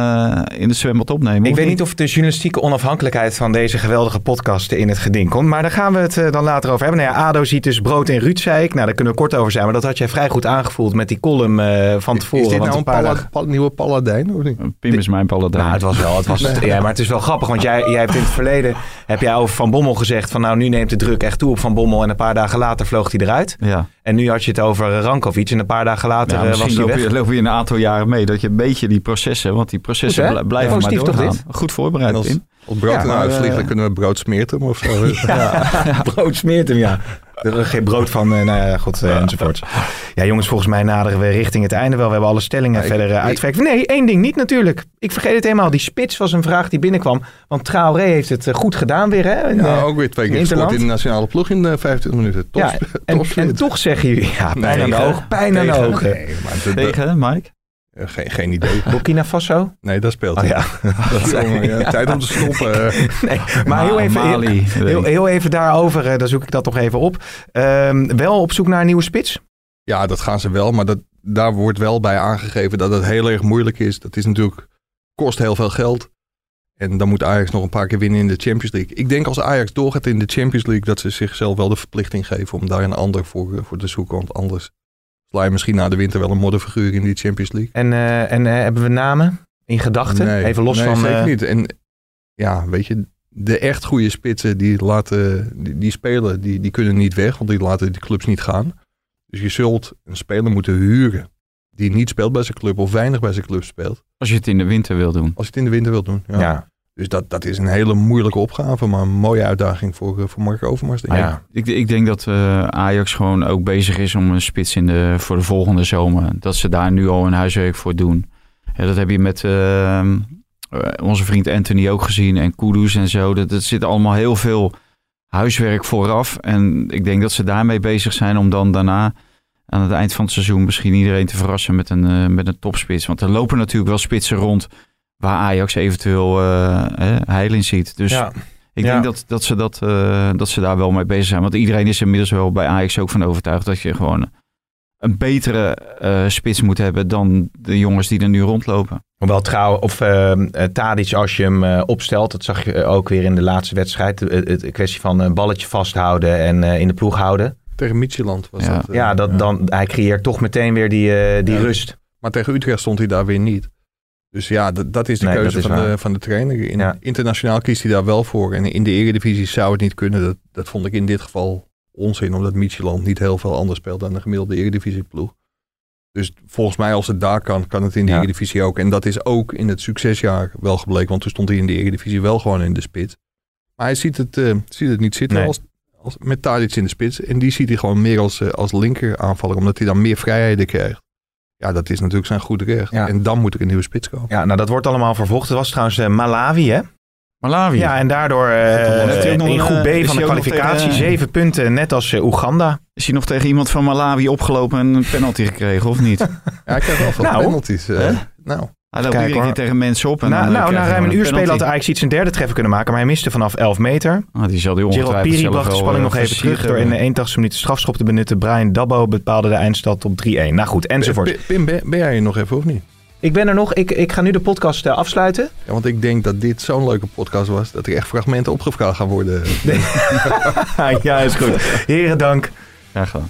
eh, in de zwembad opnemen? Ik weet niet of de journalistieke onafhankelijkheid van deze geweldige podcast in het geding komt. Maar daar gaan we het eh, dan later over hebben. Nou ja, ADO ziet dus brood en Ruud, zei ik. Nou, daar kunnen we kort over zijn. Maar dat had jij vrij goed aangevoeld met die column eh, van tevoren. Is dit want nou een pala- nieuwe paladijn of niet? Pim is mijn paladijn. Nou, het was wel. Het was, ja, maar het is wel grappig. Want jij, jij hebt in het verleden heb jij over Van Bommel gezegd van nou, nu neemt de druk echt toe op Van Bommel. En een paar dagen later vloog hij eruit. ja. En nu had je het over Rankovic. En een paar dagen later Ja, eh, was misschien hij loop weg. je, loop je een aantal jaren mee dat je een beetje die processen, want die processen Goed, hè? bl- blijven maar Positief doorgaan. dit? Goed voorbereid, als brood Ja, eh, dan kunnen we brood smeerten of zo. [LAUGHS] [LAUGHS] [LAUGHS] Brood smeert hem, ja. Er is geen brood van, eh, nou ja, god, eh, enzovoort. Ja, jongens, volgens mij naderen we richting het einde wel. We hebben alle stellingen Ja, verder uh, uitgewerkt. Nee, één ding niet natuurlijk. Ik vergeet het helemaal. Die spits was een vraag die binnenkwam. Want Traoré heeft het goed gedaan weer, hè? In, Ja, ook weer twee keer gescoord in de nationale ploeg in de 25 minuten. Top, ja, en, toch zeg je, ja, pijn aan de ogen, pijn aan de ogen. Tegen, Mike? Eh, geen, geen idee. [LAUGHS] Burkina Faso? Nee, dat speelt Oh ja. [LAUGHS] Dat, [LAUGHS] jongen, ja, tijd om te stoppen. Nee, maar heel even, heel, Mali. heel, heel even daarover, eh, dan zoek ik dat nog even op. Ehm, wel op zoek naar een nieuwe spits? Ja, dat gaan ze wel. Maar dat, daar wordt wel bij aangegeven dat het heel erg moeilijk is. Dat is natuurlijk, kost heel veel geld. En dan moet Ajax nog een paar keer winnen in de Champions League. Ik denk als Ajax doorgaat in de Champions League... dat ze zichzelf wel de verplichting geven om daar een ander voor, eh, voor te zoeken. Want anders sla je misschien na de winter wel een modderfiguur in die Champions League. En, eh, en eh, hebben we namen in gedachten? Nee, even los nee, van... zeker eh, niet. En ja, weet je, de echt goede spitsen die, laten, die, die spelen, die, die kunnen niet weg, want die laten die clubs niet gaan. Dus je zult een speler moeten huren die niet speelt bij zijn club of weinig bij zijn club speelt. Als je het in de winter wil doen. Als je het in de winter wilt doen. Ja. ja. Dus dat, dat is een hele moeilijke opgave, maar een mooie uitdaging voor, eh, voor Mark Overmars. denk ik. Ja. Ik, ik denk dat eh, Ajax gewoon ook bezig is om een spits in de, voor de volgende zomer. Dat ze daar nu al een huiswerk voor doen. Ja, dat heb je met eh, eh, onze vriend Anthony ook gezien en Kudus en zo. Dat, dat zit allemaal heel veel huiswerk vooraf. En ik denk dat ze daarmee bezig zijn om dan daarna aan het eind van het seizoen misschien iedereen te verrassen met een, met een topspits. Want er lopen natuurlijk wel spitsen rond waar Ajax eventueel eh, eh, heil in ziet. Dus ja. ik Ja. denk dat, dat, ze dat, eh, dat ze daar wel mee bezig zijn. Want iedereen is inmiddels wel bij Ajax ook van overtuigd dat je gewoon een betere eh, spits moet hebben dan de jongens die er nu rondlopen. Hoewel trouw, of ehm eh, Tadic als je hem eh, opstelt, dat zag je ook weer in de laatste wedstrijd. Het kwestie van een balletje vasthouden en eh, in de ploeg houden. Tegen Midtjylland was Ja. dat. ja, dat, Dan, hij creëert toch meteen weer die, die Ja. rust. Maar tegen Utrecht stond hij daar weer niet. Dus ja, dat, dat is de Nee, keuze is van, waar. de, van de trainer. In, Ja. Internationaal kiest hij daar wel voor. En in de eredivisie zou het niet kunnen. Dat, dat vond ik in dit geval onzin. Omdat Midtjylland niet heel veel anders speelt dan de gemiddelde eredivisieploeg. Dus volgens mij als het daar kan, kan het in de Ja. eredivisie ook. En dat is ook in het succesjaar wel gebleken. Want toen stond hij in de eredivisie wel gewoon in de spits. Maar hij ziet het, eh, ziet het niet zitten Nee. als, als, met Tadic in de spits. En die ziet hij gewoon meer als, eh, als linker aanvaller. Omdat hij dan meer vrijheden krijgt. Ja, dat is natuurlijk zijn goed recht. Ja. En dan moet er een nieuwe spits komen. Ja, nou dat wordt allemaal vervolgd. Het was trouwens eh, Malawi, hè? Malawi. Ja, en daardoor eh, nog in een, groep B van de nog kwalificatie tegen- zeven punten, net als eh, Oeganda. Is hij nog tegen iemand van Malawi opgelopen en een penalty gekregen of niet? [LAUGHS] Ja, ik krijg wel veel Nou. penalties. eh. Hè? nou, Hij loopt Kijk, iedere keer hoor. tegen mensen op. En Na, dan, eh, nou, na je ruim een uur spelen had penalty. Ajax iets zijn derde treffer kunnen maken, maar hij miste vanaf 11 meter. Ah, die zal die Gerald Piri bracht de spanning eh, nog even terug door in de hebben. 81ste minuut de strafschop te benutten. Brian Dabbo bepaalde de eindstand op 3-1. Nou goed, enzovoort. Pim, ben, ben jij hier nog even of niet? Ik ben er nog. Ik, ik ga nu de podcast eh, afsluiten. Ja, want ik denk dat dit zo'n leuke podcast was... dat er echt fragmenten opgevraagd gaan worden. [LAUGHS] ja, is goed. Heren, dank. Graag gedaan.